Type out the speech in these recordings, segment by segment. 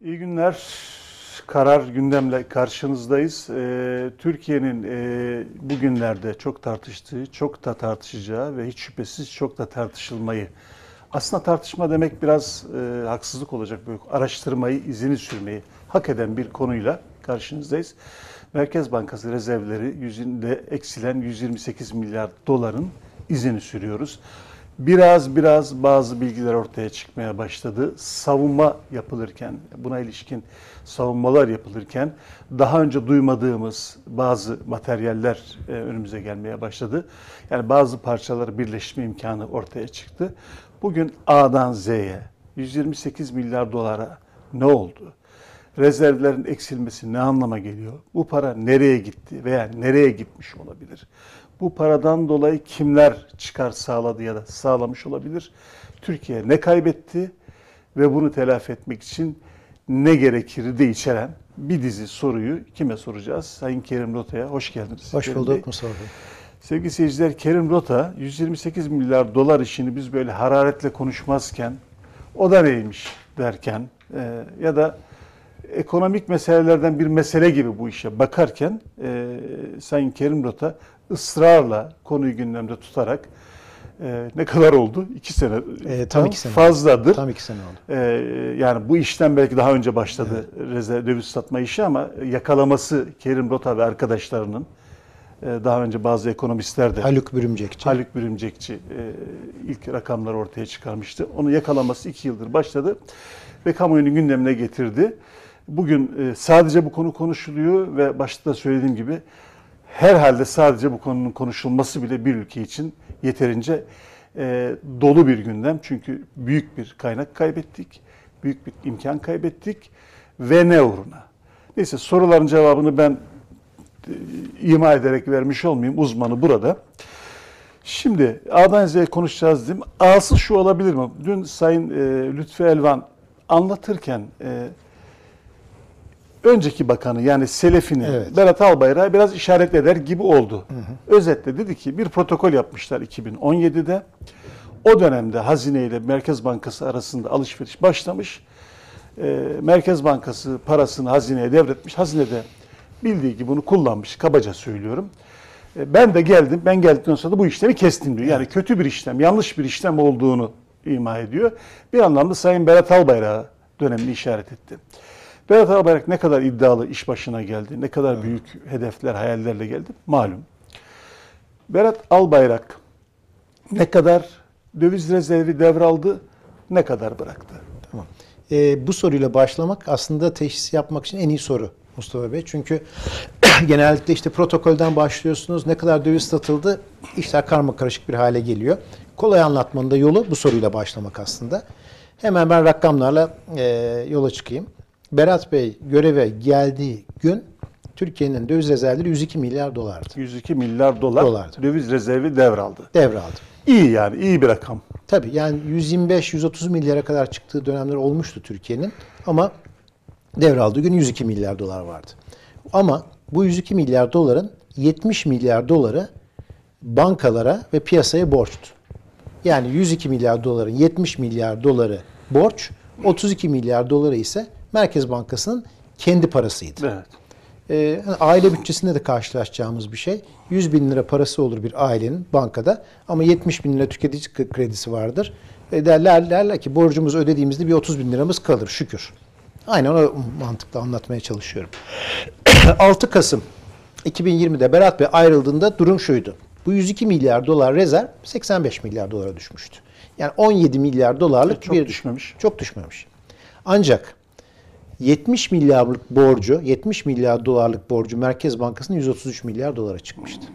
İyi günler. Karar gündemle karşınızdayız. Ee, Türkiye'nin e, bugünlerde çok tartıştığı, çok da tartışacağı ve hiç şüphesiz çok da tartışılmayı. Aslında tartışma demek biraz e, haksızlık olacak. Böyle araştırmayı, izini sürmeyi hak eden bir konuyla karşınızdayız. Merkez Bankası rezervleri yüzünde eksilen 128 milyar doların izini sürüyoruz. Biraz biraz bazı bilgiler ortaya çıkmaya başladı. Savunma yapılırken, buna ilişkin savunmalar yapılırken daha önce duymadığımız bazı materyaller e, önümüze gelmeye başladı. Yani bazı parçaları birleştirme imkanı ortaya çıktı. Bugün A'dan Z'ye 128 milyar dolara ne oldu? Rezervlerin eksilmesi ne anlama geliyor? Bu para nereye gitti veya nereye gitmiş olabilir? Bu paradan dolayı kimler çıkar sağladı ya da sağlamış olabilir? Türkiye ne kaybetti ve bunu telafi etmek için ne gerekir de içeren bir dizi soruyu kime soracağız? Sayın Kerim Rota'ya hoş geldiniz. Hoş bulduk Mustafa Bey. Sevgili seyirciler Kerim Rota 128 milyar dolar işini biz böyle hararetle konuşmazken o da neymiş derken e, ya da ekonomik meselelerden bir mesele gibi bu işe bakarken e, Sayın Kerim Rota ısrarla konuyu gündemde tutarak e, ne kadar oldu? İki sene. E, tam iki sene Fazladır. Tam iki sene oldu. E, yani bu işten belki daha önce başladı rezerv döviz satma işi ama yakalaması Kerim Rota ve arkadaşlarının e, daha önce bazı ekonomistler de Haluk Bürümcekçi. Haluk Bürümcekçi e, ilk rakamları ortaya çıkarmıştı. Onu yakalaması iki yıldır başladı ve kamuoyunun gündemine getirdi. Bugün e, sadece bu konu konuşuluyor ve başta da söylediğim gibi herhalde sadece bu konunun konuşulması bile bir ülke için yeterince e, dolu bir gündem. Çünkü büyük bir kaynak kaybettik, büyük bir imkan kaybettik ve ne uğruna? Neyse soruların cevabını ben e, ima ederek vermiş olmayayım. Uzmanı burada. Şimdi A'dan Z'ye konuşacağız dedim. A'sı şu olabilir mi? Dün Sayın e, Lütfü Elvan anlatırken e, önceki bakanı yani Selefini Evet. Berat Albayrak'ı biraz işaret eder gibi oldu. Özetle dedi ki bir protokol yapmışlar 2017'de. O dönemde Hazine ile Merkez Bankası arasında alışveriş başlamış. Ee, Merkez Bankası parasını hazineye devretmiş. Hazine de bildiği gibi bunu kullanmış. Kabaca söylüyorum. Ee, ben de geldim. Ben geldikten sonra da bu işlemi kestim diyor. Yani kötü bir işlem, yanlış bir işlem olduğunu ima ediyor. Bir anlamda Sayın Berat Albayrak'a dönemini işaret etti. Berat Albayrak ne kadar iddialı iş başına geldi, ne kadar büyük hedefler, hayallerle geldi malum. Berat Albayrak ne kadar döviz rezervi devraldı, ne kadar bıraktı? Tamam. E, bu soruyla başlamak aslında teşhis yapmak için en iyi soru Mustafa Bey. Çünkü genellikle işte protokolden başlıyorsunuz. Ne kadar döviz satıldı? İşler karma karışık bir hale geliyor. Kolay anlatmanın da yolu bu soruyla başlamak aslında. Hemen ben rakamlarla e, yola çıkayım. Berat Bey göreve geldiği gün Türkiye'nin döviz rezervleri 102 milyar dolardı. 102 milyar dolar Dolardı. döviz rezervi devraldı. Devraldı. İyi yani, iyi bir rakam. Tabii yani 125-130 milyara kadar çıktığı dönemler olmuştu Türkiye'nin ama devraldığı gün 102 milyar dolar vardı. Ama bu 102 milyar doların 70 milyar doları bankalara ve piyasaya borçtu. Yani 102 milyar doların 70 milyar doları borç, 32 milyar doları ise Merkez Bankası'nın kendi parasıydı. Evet. Ee, aile bütçesinde de karşılaşacağımız bir şey. 100 bin lira parası olur bir ailenin bankada ama 70 bin lira tüketici kredisi vardır. E derler, derler ki borcumuzu ödediğimizde bir 30 bin liramız kalır şükür. Aynen o mantıkla anlatmaya çalışıyorum. 6 Kasım 2020'de Berat Bey ayrıldığında durum şuydu. Bu 102 milyar dolar rezerv 85 milyar dolara düşmüştü. Yani 17 milyar dolarlık Çok bir düşmemiş. Çok düşmemiş. Ancak 70 milyarlık borcu, 70 milyar dolarlık borcu Merkez Bankası'nın 133 milyar dolara çıkmıştı.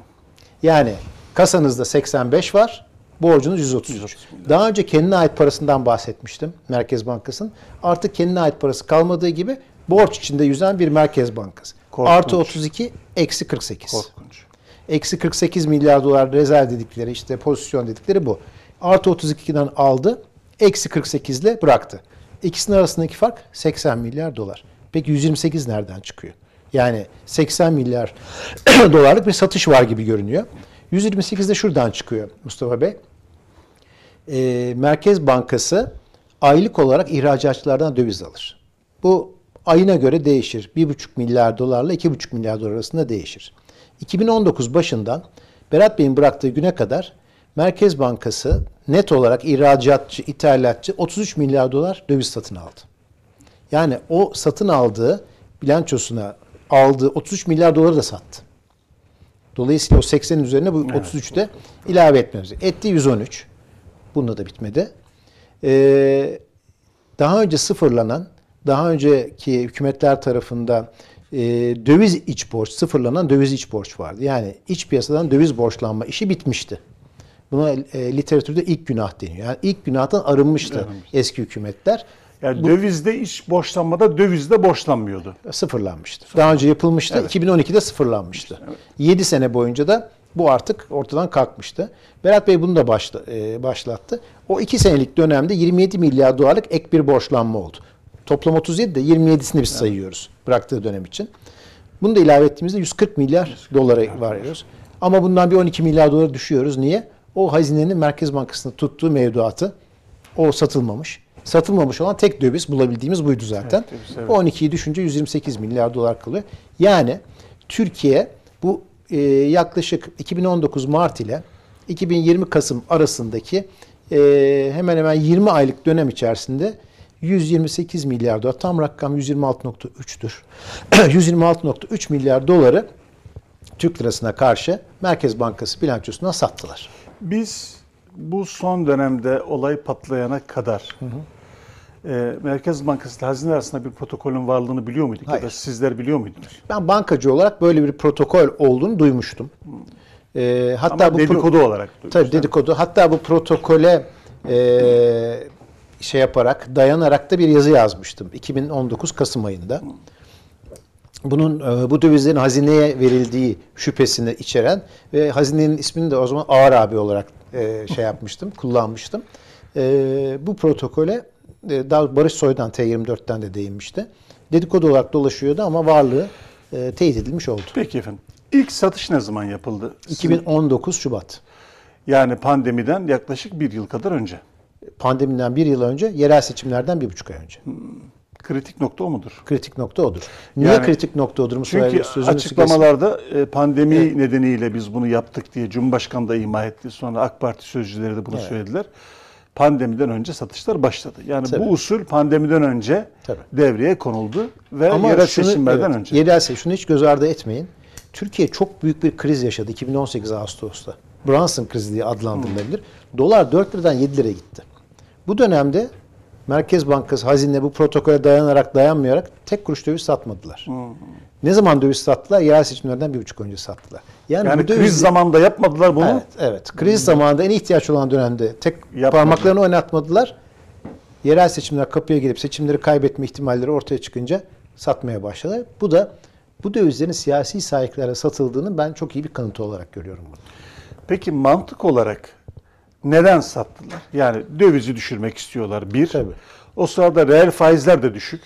Yani kasanızda 85 var, borcunuz 133. 133 milyar. Daha önce kendine ait parasından bahsetmiştim Merkez Bankası'nın. Artık kendine ait parası kalmadığı gibi borç içinde yüzen bir Merkez Bankası. Korkunç. Artı 32, eksi 48. Korkunç. Eksi 48 milyar dolar rezerv dedikleri işte pozisyon dedikleri bu. Artı 32'den aldı. Eksi 48 ile bıraktı. İkisinin arasındaki fark 80 milyar dolar. Peki 128 nereden çıkıyor? Yani 80 milyar dolarlık bir satış var gibi görünüyor. 128 de şuradan çıkıyor Mustafa Bey. Ee, Merkez Bankası aylık olarak ihracatçılardan döviz alır. Bu ayına göre değişir. 1,5 milyar dolarla 2,5 milyar dolar arasında değişir. 2019 başından Berat Bey'in bıraktığı güne kadar Merkez Bankası net olarak ihracatçı, ithalatçı 33 milyar dolar döviz satın aldı. Yani o satın aldığı bilançosuna aldığı 33 milyar doları da sattı. Dolayısıyla o 80'in üzerine bu 33'te ilave etmemiz. Etti 113. Bunda da bitmedi. Ee, daha önce sıfırlanan, daha önceki hükümetler tarafından e, döviz iç borç, sıfırlanan döviz iç borç vardı. Yani iç piyasadan döviz borçlanma işi bitmişti. Buna e, literatürde ilk günah deniyor. Yani ilk günahtan arınmıştı eski hükümetler. Yani dövizde iş borçlanmada dövizde borçlanmıyordu. sıfırlanmıştı. Daha önce yapılmıştı. 2012'de sıfırlanmıştı. 7 sene boyunca da bu artık ortadan kalkmıştı. Berat Bey bunu da başla, e, başlattı. O 2 senelik dönemde 27 milyar dolarlık ek bir borçlanma oldu. Toplam 37 de 27'sini biz sayıyoruz bıraktığı dönem için. Bunu da ilave ettiğimizde 140 milyar dolara varıyoruz. Ama bundan bir 12 milyar dolar düşüyoruz. Niye? O hazinenin Merkez Bankası'nda tuttuğu mevduatı o satılmamış. Satılmamış olan tek döviz bulabildiğimiz buydu zaten. Evet, döviz, evet. O 12'yi düşünce 128 milyar dolar kalıyor. Yani Türkiye bu e, yaklaşık 2019 Mart ile 2020 Kasım arasındaki e, hemen hemen 20 aylık dönem içerisinde 128 milyar dolar tam rakam 126.3'tür. 126.3 milyar doları Türk lirasına karşı Merkez Bankası bilançosuna sattılar. Biz bu son dönemde olay patlayana kadar e, Merkez Bankası ile Hazine arasında bir protokolün varlığını biliyor muyduk? Ya da Hayır. sizler biliyor muydunuz? Ben bankacı olarak böyle bir protokol olduğunu duymuştum. E, hatta Ama bu dedikodu olarak duydunuz, Tabii dedikodu. Hatta bu protokole e, şey yaparak, dayanarak da bir yazı yazmıştım. 2019 Kasım ayında. Bunun e, bu dövizlerin hazineye verildiği şüphesini içeren ve hazinenin ismini de o zaman Ağır abi olarak e, şey yapmıştım, kullanmıştım. E, bu protokole daha Barış Soy'dan T24'ten de değinmişti. Dedikodu olarak dolaşıyordu ama varlığı teyit edilmiş oldu. Peki efendim. İlk satış ne zaman yapıldı? Sizin- 2019 Şubat. yani pandemiden yaklaşık bir yıl kadar önce. Pandemiden bir yıl önce, yerel seçimlerden bir buçuk ay önce. Kritik nokta o mudur? Kritik nokta odur. Niye Yani- kritik nokta odur? Çünkü açıklamalarda e, pandemi nedeniyle biz bunu yaptık diye Cumhurbaşkanı da ima etti. Sonra AK Parti sözcüleri de bunu Evet. söylediler. Pandemiden önce satışlar başladı. Yani Tabii. bu usul pandemiden önce Tabii. devreye konuldu ve Ama yerel şunu- seçimlerden evet, önce. Yerel seçim, şunu hiç göz ardı etmeyin. Türkiye çok büyük bir kriz yaşadı 2018 Ağustos'ta. Brunson krizi diye adlandırılabilir. Hmm. Dolar 4 liradan 7 liraya gitti. Bu dönemde Merkez Bankası hazine bu protokole dayanarak dayanmayarak tek kuruş döviz satmadılar. Hmm. Ne zaman döviz sattılar? Yerel seçimlerden bir buçuk önce sattılar. yani bu kriz döviz- zamanında yapmadılar bunu. Evet, evet. Kriz zamanında en ihtiyaç olan dönemde tek Yapmadı. parmaklarını oynatmadılar. Yerel seçimler kapıya gelip seçimleri kaybetme ihtimalleri ortaya çıkınca satmaya başladılar. Bu da bu dövizlerin siyasi sahiplerle satıldığını ben çok iyi bir kanıtı olarak görüyorum bunu. Peki mantık olarak neden sattılar? Yani dövizi düşürmek istiyorlar bir. Tabii. O sırada reel faizler de düşük.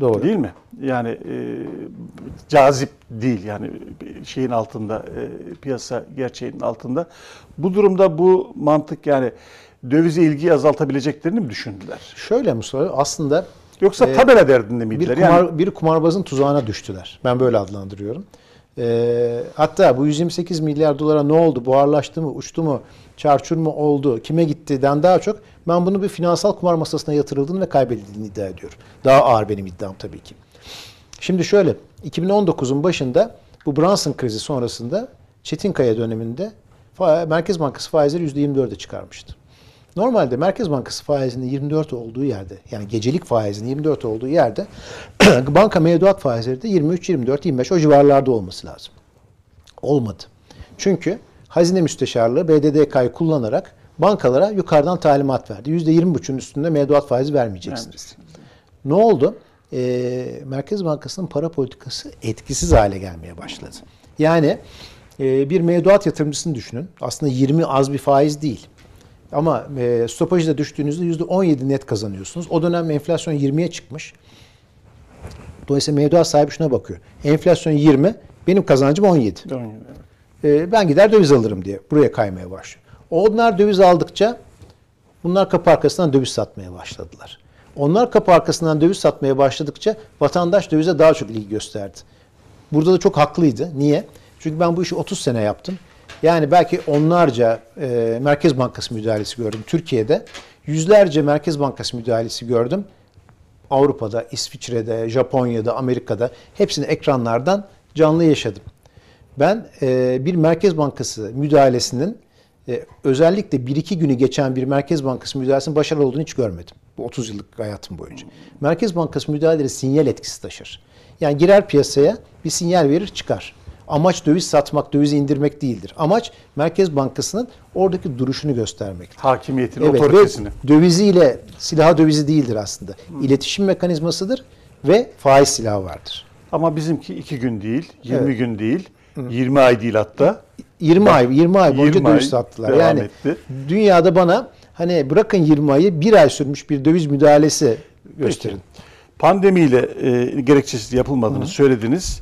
Doğru. Değil mi? Yani e, cazip değil yani şeyin altında e, piyasa gerçeğinin altında. Bu durumda bu mantık yani dövize ilgiyi azaltabileceklerini mi düşündüler? Şöyle Mustafa aslında Yoksa Ee, tabela derdinde bir, miydiler? kumar, yani bir kumarbazın tuzağına düştüler. Ben böyle adlandırıyorum. Ee, hatta bu 128 milyar dolara ne oldu? Buharlaştı mı? Uçtu mu? Çarçur mu oldu? Kime gittiden daha çok ben bunu bir finansal kumar masasına yatırıldığını ve kaybedildiğini iddia ediyorum. Daha ağır benim iddiam tabii ki. Şimdi şöyle 2019'un başında bu Brunson krizi sonrasında Çetinkaya döneminde Merkez Bankası faizleri %24'e çıkarmıştı. Normalde Merkez Bankası faizinin 24 olduğu yerde yani gecelik faizinin 24 olduğu yerde banka mevduat faizleri de 23, 24, 25 o civarlarda olması lazım. Olmadı. Çünkü hazine müsteşarlığı BDDK'yı kullanarak bankalara yukarıdan talimat verdi. %20,5'un üstünde mevduat faizi vermeyeceksiniz. Ne oldu? Ee, Merkez Bankası'nın para politikası etkisiz hale gelmeye başladı. Yani e, bir mevduat yatırımcısını düşünün. Aslında 20 az bir faiz değil. Ama e, stopajı da düştüğünüzde %17 net kazanıyorsunuz. O dönem enflasyon 20'ye çıkmış. Dolayısıyla mevduat sahibi şuna bakıyor. Enflasyon 20, benim kazancım 17. E, ben gider döviz alırım diye buraya kaymaya başlıyor. Onlar döviz aldıkça bunlar kapı arkasından döviz satmaya başladılar. Onlar kapı arkasından döviz satmaya başladıkça vatandaş dövize daha çok ilgi gösterdi. Burada da çok haklıydı. Niye? Çünkü ben bu işi 30 sene yaptım. Yani belki onlarca e, Merkez Bankası müdahalesi gördüm Türkiye'de. Yüzlerce Merkez Bankası müdahalesi gördüm. Avrupa'da, İsviçre'de, Japonya'da, Amerika'da hepsini ekranlardan canlı yaşadım. Ben e, bir Merkez Bankası müdahalesinin e, özellikle 1-2 günü geçen bir Merkez Bankası müdahalesinin başarılı olduğunu hiç görmedim. Bu 30 yıllık hayatım boyunca. Merkez Bankası müdahaleleri sinyal etkisi taşır. Yani girer piyasaya bir sinyal verir çıkar. Amaç döviz satmak, dövizi indirmek değildir. Amaç Merkez Bankası'nın oradaki duruşunu göstermektir. Hakimiyetini, Evet otoritesini. döviziyle silah dövizi değildir aslında. İletişim mekanizmasıdır ve faiz silahı vardır. Ama bizimki iki gün değil, 20 Evet. gün değil, 20 ay değil hatta. 20 ay 20 ay boyunca 20 ay döviz sattılar. Yani etti. dünyada bana hani bırakın 20 ayı bir ay sürmüş bir döviz müdahalesi gösterin. Pandemiyle e, gerekçesiz yapılmadığını söylediniz.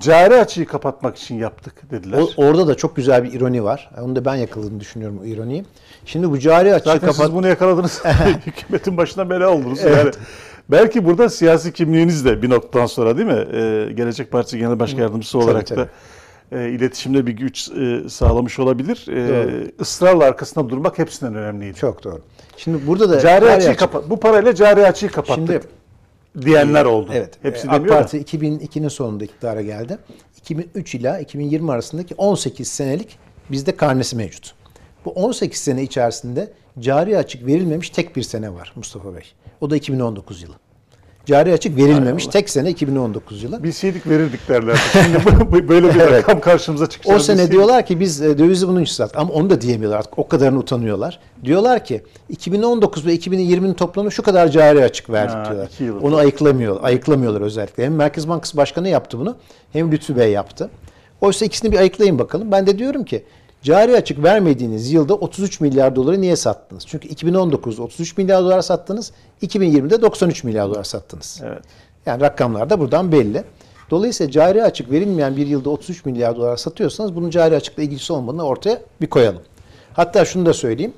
Cari açığı kapatmak için yaptık dediler. O- orada da çok güzel bir ironi var. Onu da ben yakaladığını düşünüyorum o ironiyi. Şimdi bu cari açığı Zaten kapat siz bunu yakaladınız. Hükümetin başına bela oldunuz. Evet. Yani belki burada siyasi kimliğiniz de bir noktadan sonra değil mi? Ee, Gelecek Partisi Genel Başkan Yardımcısı olarak tabii. da e, iletişimde bir güç e, sağlamış olabilir. E, ısrarla arkasında durmak hepsinden önemliydi. çok doğru. Şimdi burada da Cari açığı açığı- kapat. Bu parayla cari açığı kapattık Şimdi diyenler oldu. Evet. Hepsi e, AK demiyor da. Parti 2002'nin sonunda iktidara geldi. 2003 ila 2020 arasındaki 18 senelik bizde karnesi mevcut. Bu 18 sene içerisinde cari açık verilmemiş tek bir sene var Mustafa Bey. O da 2019 yılı. Cari açık verilmemiş tek sene 2019 yılı. Bilseydik verirdik derlerdi. Şimdi böyle bir Evet. rakam karşımıza çıkacak. O sene diyorlar ki biz e, dövizi bunun için sattık. Ama onu da diyemiyorlar artık. O kadarını utanıyorlar. Diyorlar ki 2019 ve 2020'nin toplamı şu kadar cari açık verdik Ha, diyorlar. Onu ayıklamıyor, ayıklamıyorlar özellikle. Hem Merkez Bankası Başkanı yaptı bunu hem Lütfü Bey yaptı. Oysa ikisini bir ayıklayın bakalım. Ben de diyorum ki cari açık vermediğiniz yılda 33 milyar doları niye sattınız? Çünkü 2019'da 33 milyar dolar sattınız, 2020'de 93 milyar dolar sattınız. Evet. Yani rakamlar da buradan belli. Dolayısıyla cari açık verilmeyen bir yılda 33 milyar dolar satıyorsanız bunun cari açıkla ilgisi olmadığını ortaya bir koyalım. Hatta şunu da söyleyeyim.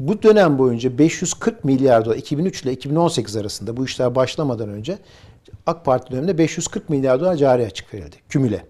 Bu dönem boyunca 540 milyar dolar 2003 ile 2018 arasında bu işler başlamadan önce AK Parti döneminde 540 milyar dolar cari açık verildi. Kümüle.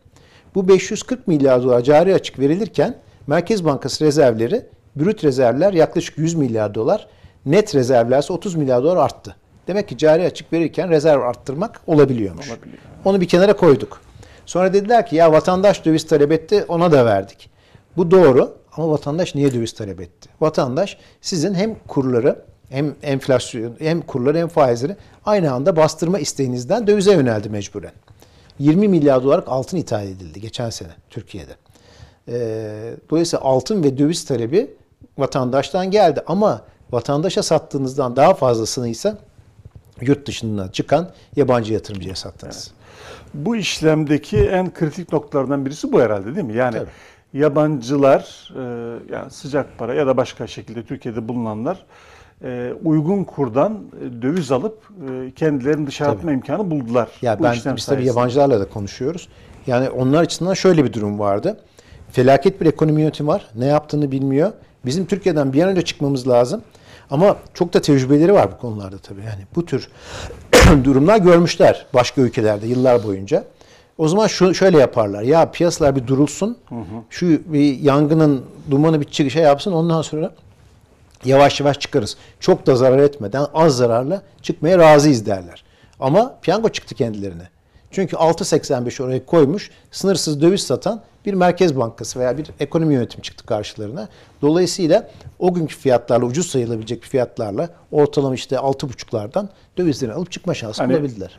Bu 540 milyar dolar cari açık verilirken Merkez Bankası rezervleri, brüt rezervler yaklaşık 100 milyar dolar, net rezervler ise 30 milyar dolar arttı. Demek ki cari açık verirken rezerv arttırmak olabiliyormuş. Olabiliyor. Onu bir kenara koyduk. Sonra dediler ki ya vatandaş döviz talep etti ona da verdik. Bu doğru ama vatandaş niye döviz talep etti? Vatandaş sizin hem kurları hem enflasyon hem kurları hem faizleri aynı anda bastırma isteğinizden dövize yöneldi mecburen. 20 milyar dolarlık altın ithal edildi geçen sene Türkiye'de. Ee, dolayısıyla altın ve döviz talebi vatandaştan geldi ama vatandaşa sattığınızdan daha fazlasını ise yurt dışından çıkan yabancı yatırımcıya sattınız. Bu işlemdeki en kritik noktalardan birisi bu herhalde değil mi? Yani Tabii. yabancılar, e, yani sıcak para ya da başka şekilde Türkiye'de bulunanlar e, uygun kurdan e, döviz alıp e, kendilerini dışarı Tabii. atma imkanı buldular. Ya bu ben biz tabii yabancılarla da konuşuyoruz. Yani onlar açısından şöyle bir durum vardı. Felaket bir ekonomi yönetimi var. Ne yaptığını bilmiyor. Bizim Türkiye'den bir an önce çıkmamız lazım. Ama çok da tecrübeleri var bu konularda tabii. Yani bu tür durumlar görmüşler başka ülkelerde yıllar boyunca. O zaman şu şöyle yaparlar. Ya piyasalar bir durulsun. Şu bir yangının dumanı bir çık- şey yapsın. Ondan sonra yavaş yavaş çıkarız. Çok da zarar etmeden az zararla çıkmaya razıyız derler. Ama piyango çıktı kendilerine. Çünkü 6.85 oraya koymuş sınırsız döviz satan bir merkez bankası veya bir ekonomi yönetimi çıktı karşılarına. Dolayısıyla o günkü fiyatlarla ucuz sayılabilecek bir fiyatlarla ortalama işte 6.5'lardan dövizlerini alıp çıkma şansı Hani bulabildiler.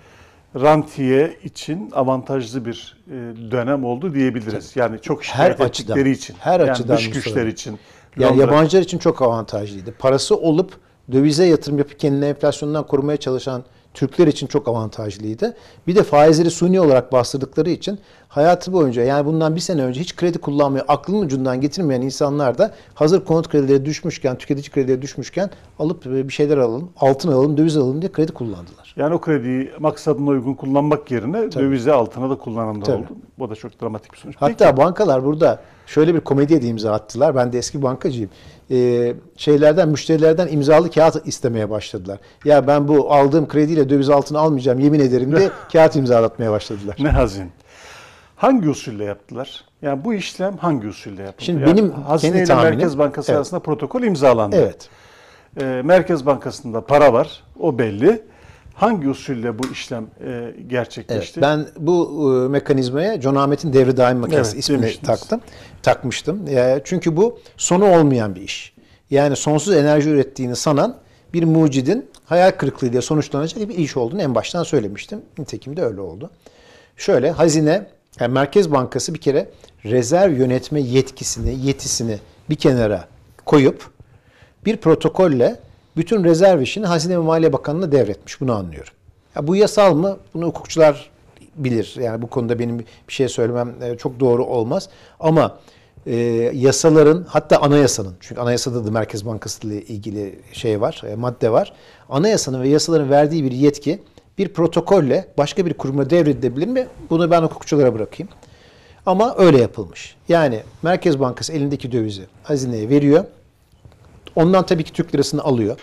rantiye için avantajlı bir e, dönem oldu diyebiliriz. Yani çok şikayet Her açıdan, için. her yani açıdan dış güçler için. Yani yabancılar için çok avantajlıydı. Parası olup dövize yatırım yapıp kendini enflasyondan korumaya çalışan Türkler için çok avantajlıydı. Bir de faizleri suni olarak bastırdıkları için hayatı boyunca yani bundan bir sene önce hiç kredi kullanmıyor, aklının ucundan getirmeyen insanlar da hazır konut kredileri düşmüşken, tüketici kredileri düşmüşken alıp e, bir şeyler alalım, altın alalım, döviz alalım diye kredi kullandılar. Yani o krediyi maksadına uygun kullanmak yerine dövize altına da kullananlar Tabii. oldu. Bu da çok dramatik bir sonuç. Hatta bankalar burada şöyle bir komediye de imza attılar. Ben de eski bankacıyım. Ee, şeylerden, müşterilerden imzalı kağıt istemeye başladılar. Ya ben bu aldığım krediyle döviz altını almayacağım yemin ederim de kağıt imzalatmaya başladılar. Ne hazin. Hangi usulle yaptılar? Yani bu işlem hangi usulle yapıldı? Şimdi Yani benim Hazine kendi ile tahminim- Merkez Bankası Evet. arasında protokol imzalandı. Evet. Ee, Merkez Bankası'nda para var, o belli. Hangi usulle bu işlem e, Evet, gerçekleşti? ben bu e, mekanizmaya John Ahmet'in devri daim makinesi Evet, ismini demiştiniz. taktım. Takmıştım. E, çünkü bu sonu olmayan bir iş. Yani sonsuz enerji ürettiğini sanan bir mucidin hayal kırıklığı diye sonuçlanacak bir iş olduğunu en baştan söylemiştim. Nitekim de öyle oldu. Şöyle hazine, yani Merkez Bankası bir kere rezerv yönetme yetkisini, yetisini bir kenara koyup bir protokolle bütün rezerv işini Hazine ve Maliye Bakanlığı'na devretmiş. Bunu anlıyorum. Ya bu yasal mı? Bunu hukukçular bilir. Yani bu konuda benim bir şey söylemem e, çok doğru olmaz. Ama e, yasaların hatta anayasanın çünkü anayasada da Merkez Bankası ile ilgili şey var, e, madde var. Anayasanın ve yasaların verdiği bir yetki bir protokolle başka bir kuruma devredilebilir mi? Bunu ben hukukçulara bırakayım. Ama öyle yapılmış. Yani Merkez Bankası elindeki dövizi hazineye veriyor. Ondan tabii ki Türk lirasını alıyor.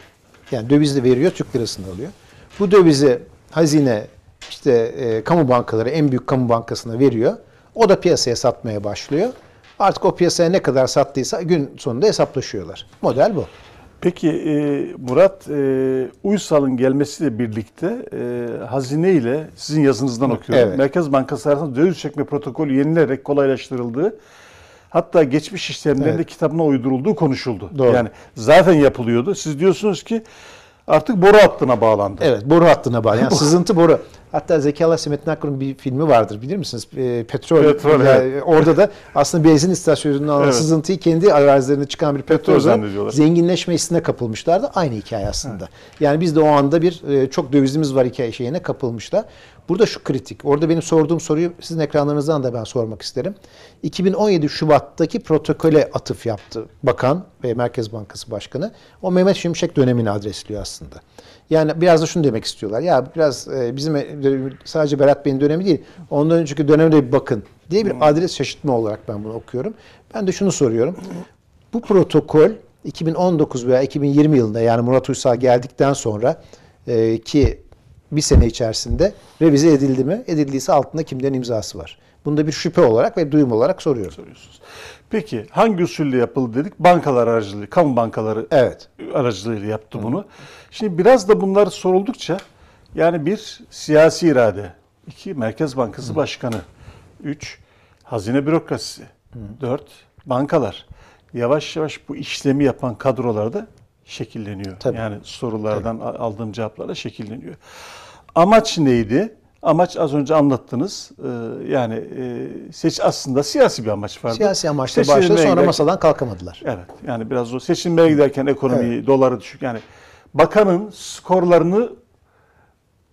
Yani dövizi veriyor, Türk lirasını alıyor. Bu dövizi hazine işte e, kamu bankaları en büyük kamu bankasına veriyor. O da piyasaya satmaya başlıyor. Artık o piyasaya ne kadar sattıysa gün sonunda hesaplaşıyorlar. Model bu. Peki e, Murat e, Uysal'ın gelmesiyle birlikte e, hazine ile sizin yazınızdan okuyorum. Evet. Merkez Bankası arasında döviz çekme protokolü yenilerek kolaylaştırıldığı hatta geçmiş işlemlerinde Evet. kitabına uydurulduğu konuşuldu. Doğru. Yani zaten yapılıyordu. Siz diyorsunuz ki artık boru hattına bağlandı. Evet boru hattına bağlı. Yani sızıntı boru. Hatta Zeki Alasya Metin Akkur'un bir filmi vardır bilir misiniz? E, petrol. Petrol, Yani Orada da aslında benzin istasyonundan alan Evet. sızıntıyı kendi arazilerine çıkan bir Petrol petrol zenginleşme hissine kapılmışlardı. Aynı hikaye aslında. Yani biz de o anda bir e, çok dövizimiz var hikaye şeyine kapılmışlar. Burada şu kritik. Orada benim sorduğum soruyu sizin ekranlarınızdan da ben sormak isterim. 2017 Şubat'taki protokole atıf yaptı bakan ve Merkez Bankası Başkanı. O Mehmet Şimşek dönemini adresliyor aslında. Yani biraz da şunu demek istiyorlar. Ya biraz e, bizim e, sadece Berat Bey'in dönemi değil, ondan önceki döneme de bir bakın diye bir adres şaşırtma olarak ben bunu okuyorum. Ben de şunu soruyorum. Bu protokol 2019 veya 2020 yılında yani Murat Uysal geldikten sonra e, ki bir sene içerisinde revize edildi mi? Edildiyse altında kimlerin imzası var? Bunda bir şüphe olarak ve duyum olarak soruyorum. soruyorsunuz. Peki hangi usulle yapıldı dedik? Bankalar aracılığıyla, kamu bankaları Evet. aracılığıyla yaptı bunu. Şimdi biraz da bunlar soruldukça yani bir siyasi irade, iki Merkez Bankası Başkanı, üç hazine bürokrasisi, dört bankalar. Yavaş yavaş bu işlemi yapan kadrolarda şekilleniyor. Tabii. Yani sorulardan a- aldığım cevaplarla şekilleniyor. Amaç neydi? Amaç az önce anlattınız. Ee, yani e, seç aslında siyasi bir amaç vardı. Siyasi amaçla başladı sonra giderken- masadan kalkamadılar. Evet. Yani biraz o seçilmeye giderken ekonomiyi, doları düşük. Yani bakanın skorlarını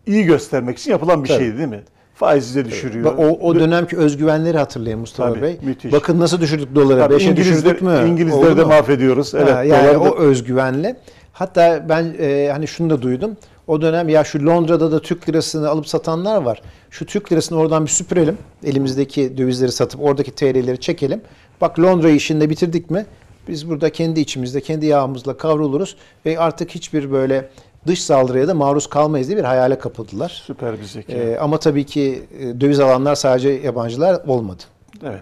iyi göstermek için yapılan bir Tabii. şeydi değil mi? Faizi de düşürüyor. O, o dönemki özgüvenleri hatırlayın Mustafa Tabii, Bey. müthiş. Bakın nasıl düşürdük doları. Tabii 5'e İngilizler, düşürdük mü? İngilizleri Oldu de mahvediyoruz. Evet. Ha, yani da- o özgüvenle. Hatta ben e, hani şunu da duydum. O dönem ya şu Londra'da da Türk lirasını alıp satanlar var. Şu Türk lirasını oradan bir süpürelim. Elimizdeki dövizleri satıp oradaki TL'leri çekelim. Bak Londra işinde bitirdik mi? Biz burada kendi içimizde, kendi yağımızla kavruluruz ve artık hiçbir böyle dış saldırıya da maruz kalmayız diye bir hayale kapıldılar. Süper bir zeka. E, ama tabii ki e, döviz alanlar sadece yabancılar olmadı. Evet.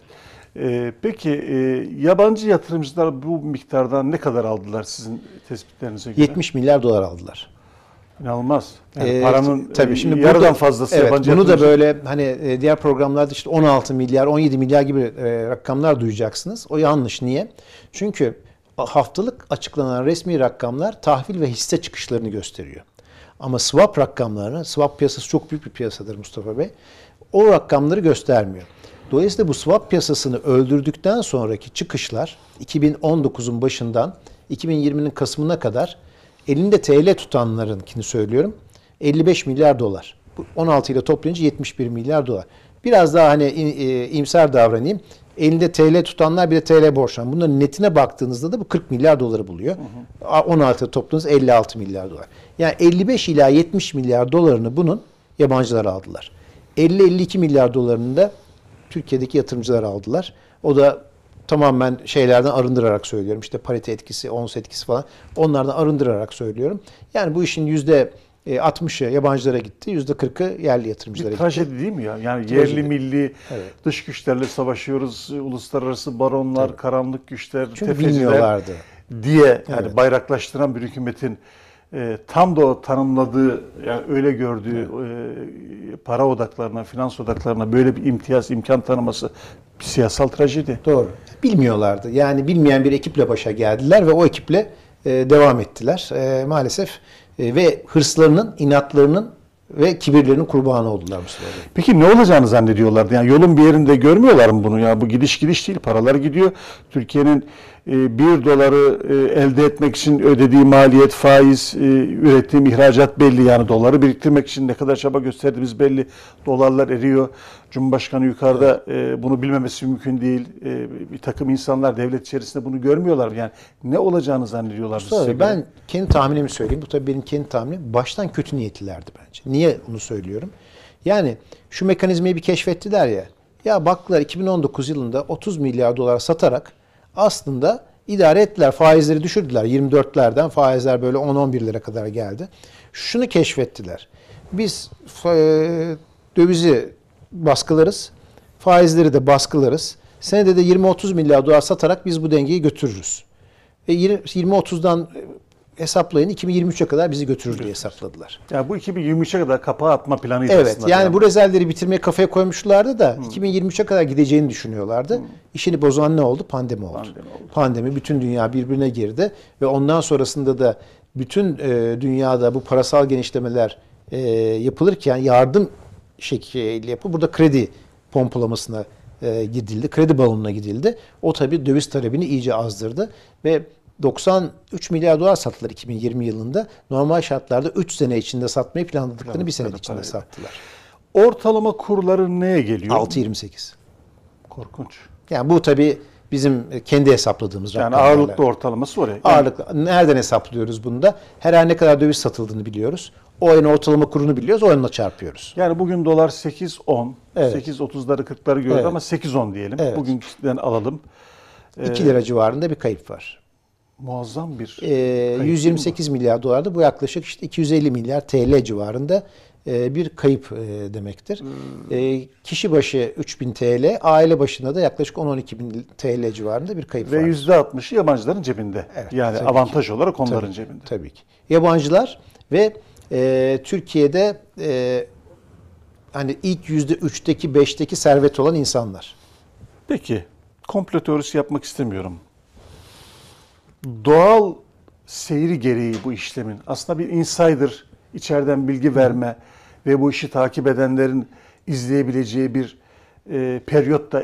Ee, peki e, yabancı yatırımcılar bu miktardan ne kadar aldılar sizin tespitlerinize göre? 70 milyar dolar aldılar. İnanılmaz. Yani Ee, paranın tabii e, şimdi yarıdan burada- fazlası evet, yabancı bunu da böyle hani e, diğer programlarda işte 16 milyar, 17 milyar gibi e, rakamlar duyacaksınız. O yanlış. Niye? Çünkü haftalık açıklanan resmi rakamlar tahvil ve hisse çıkışlarını gösteriyor. Ama swap rakamlarını, swap piyasası çok büyük bir piyasadır Mustafa Bey. O rakamları göstermiyor. Dolayısıyla bu swap piyasasını öldürdükten sonraki çıkışlar 2019'un başından 2020'nin Kasım'ına kadar elinde TL tutanlarınkini söylüyorum. 55 milyar dolar. Bu 16 ile toplayınca 71 milyar dolar. Biraz daha hani e, imsar davranayım. Elinde TL tutanlar bir de TL borçlanan. Bunların netine baktığınızda da bu 40 milyar doları buluyor. A- 16 ile topladığınız 56 milyar dolar. Yani 55 ila 70 milyar dolarını bunun yabancılar aldılar. 50-52 milyar dolarını da Türkiye'deki yatırımcılar aldılar. O da tamamen şeylerden arındırarak söylüyorum. İşte parite etkisi, ons etkisi falan. Onlardan arındırarak söylüyorum. Yani bu işin yüzde 60'ı yabancılara gitti, yüzde 40'ı yerli yatırımcılara Bir gitti. trajedi değil mi ya? Yani Trajedi. yerli milli Evet. dış güçlerle savaşıyoruz. Uluslararası baronlar, karanlık güçler, Çünkü tefeciler bilmiyorlardı. diye yani Evet. bayraklaştıran bir hükümetin e, tam da o tanımladığı yani öyle gördüğü e, para odaklarına, finans odaklarına böyle bir imtiyaz, imkan tanıması bir siyasal trajedi. Doğru. Bilmiyorlardı. Yani bilmeyen bir ekiple başa geldiler ve o ekiple e, devam ettiler. E, maalesef e, ve hırslarının, inatlarının ve kibirlerinin kurbanı oldular Mustafa Bey. Peki ne olacağını zannediyorlardı? Yani yolun bir yerinde görmüyorlar mı bunu? Ya bu gidiş gidiş değil. Paralar gidiyor. Türkiye'nin bir doları elde etmek için ödediği maliyet, faiz, ürettiğim ihracat belli. Yani doları biriktirmek için ne kadar çaba gösterdiğimiz belli. Dolarlar eriyor. Cumhurbaşkanı yukarıda e, bunu bilmemesi mümkün değil. E, bir takım insanlar devlet içerisinde bunu görmüyorlar. Yani ne olacağını zannediyorlar. Mustafa ben kendi tahminimi söyleyeyim. Bu tabii benim kendi tahminim. Baştan kötü niyetlilerdi bence. Niye bunu söylüyorum? Yani şu mekanizmayı bir keşfettiler ya. Ya baktılar 2019 yılında 30 milyar dolar satarak aslında idare ettiler. Faizleri düşürdüler. 24'lerden faizler böyle 10-11'lere kadar geldi. Şunu keşfettiler. Biz e, dövizi baskılarız. Faizleri de baskılarız. Senede de 20-30 milyar dolar satarak biz bu dengeyi götürürüz. Ve 20-30'dan hesaplayın 2023'e kadar bizi götürür diye hesapladılar. yani bu 2023'e kadar kapağı atma planıydı Evet aslında. yani bu rezervleri bitirmeye kafaya koymuşlardı da 2023'e kadar gideceğini düşünüyorlardı. İşini bozan ne oldu? Pandemi oldu. Pandemi oldu. Pandemi bütün dünya birbirine girdi ve ondan sonrasında da bütün e, dünyada bu parasal genişlemeler e, yapılırken yardım şekliyle yapı burada kredi pompalamasına e, gidildi. Kredi balonuna gidildi. O tabii döviz talebini iyice azdırdı ve 93 milyar dolar sattılar 2020 yılında. Normal şartlarda 3 sene içinde satmayı planladıklarını bir sene Planladıkları içinde parayla. sattılar. Ortalama kurları neye geliyor? 6.28. Korkunç. Yani bu tabii bizim kendi hesapladığımız Yani rakamlarla. ağırlıklı ortalaması oraya. Yani Ağırlıklı. Nereden hesaplıyoruz bunu da? Her ay ne kadar döviz satıldığını biliyoruz. O ayın ortalama kurunu biliyoruz. O ayınla çarpıyoruz. Yani bugün dolar 8.10, Evet. 8.30'ları 40'ları gördü Evet. ama 8.10 diyelim. Evet. Bugünküden alalım. Ee, 2 lira civarında bir kayıp var. Muazzam bir Ee, kayıp değil mi 128 milyar dolar da bu yaklaşık işte 250 milyar TL civarında e, bir kayıp e, demektir. Hmm. E, kişi başı 3000 TL, aile başına da yaklaşık 10-12 bin TL civarında bir kayıp Ve var. %60'ı yabancıların cebinde. Evet, yani avantaj olarak onların Tabii, cebinde. Tabii ki. Yabancılar ve e, Türkiye'de e, hani ilk yüzde üçteki beşteki servet olan insanlar. Peki, komplo teorisi yapmak istemiyorum. Doğal seyri gereği bu işlemin aslında bir insider, içeriden bilgi verme ve bu işi takip edenlerin izleyebileceği bir e, periyot da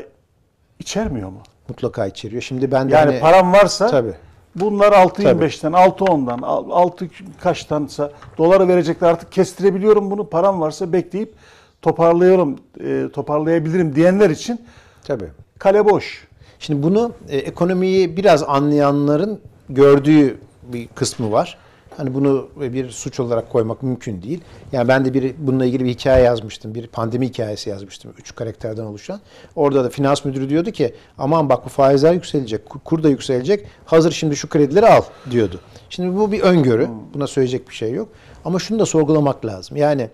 içermiyor mu? Mutlaka içeriyor. Şimdi ben de Yani hani- param varsa Tabii. Bunlar 6.25'ten, 6.10'dan, 6 kaçtansa doları verecekler artık kestirebiliyorum bunu. Param varsa bekleyip toparlıyorum, e, toparlayabilirim diyenler için Tabii. kale boş. Şimdi bunu e, ekonomiyi biraz anlayanların gördüğü bir kısmı var. Hani bunu bir suç olarak koymak mümkün değil. Yani ben de bir bununla ilgili bir hikaye yazmıştım. Bir pandemi hikayesi yazmıştım. Üç karakterden oluşan. Orada da finans müdürü diyordu ki aman bak bu faizler yükselecek, kur- da yükselecek. Hazır şimdi şu kredileri al diyordu. Şimdi bu bir öngörü. Buna söyleyecek bir şey yok. Ama şunu da sorgulamak lazım. Yani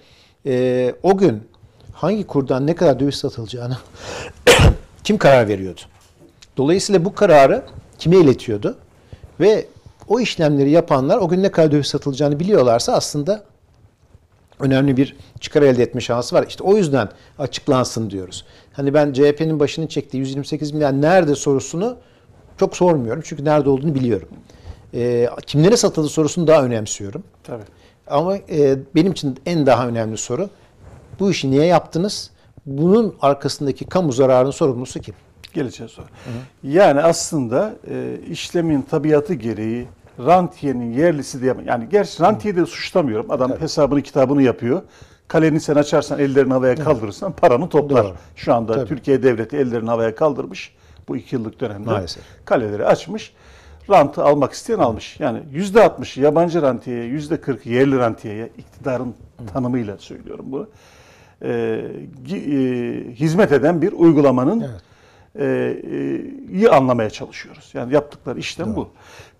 e, o gün hangi kurdan ne kadar döviz satılacağını kim karar veriyordu? Dolayısıyla bu kararı kime iletiyordu? Ve o işlemleri yapanlar o gün ne kadar döviz satılacağını biliyorlarsa aslında önemli bir çıkar elde etme şansı var. İşte o yüzden açıklansın diyoruz. Hani ben CHP'nin başını çektiği 128 milyar nerede sorusunu çok sormuyorum. Çünkü nerede olduğunu biliyorum. Ee, kimlere satıldı sorusunu daha önemsiyorum. Tabii. Ama e, benim için en daha önemli soru bu işi niye yaptınız? Bunun arkasındaki kamu zararının sorumlusu kim? Geleceğiz sonra. Yani aslında e, işlemin tabiatı gereği rantiyenin yerlisi diye yani gerçi rantiye de suçlamıyorum. Adam hesabını kitabını yapıyor. Kaleni sen açarsan ellerini havaya kaldırırsan paranı toplar. Doğru. Şu anda Tabii. Türkiye devleti ellerini havaya kaldırmış. Bu iki yıllık dönemde. Maalesef. Kaleleri açmış. Rantı almak isteyen almış. Yani yüzde altmışı yabancı rantiyeye, yüzde kırkı yerli rantiyeye iktidarın tanımıyla söylüyorum bunu. Ee, e, hizmet eden bir uygulamanın Evet. e, e, iyi anlamaya çalışıyoruz. Yani yaptıkları işlem bu.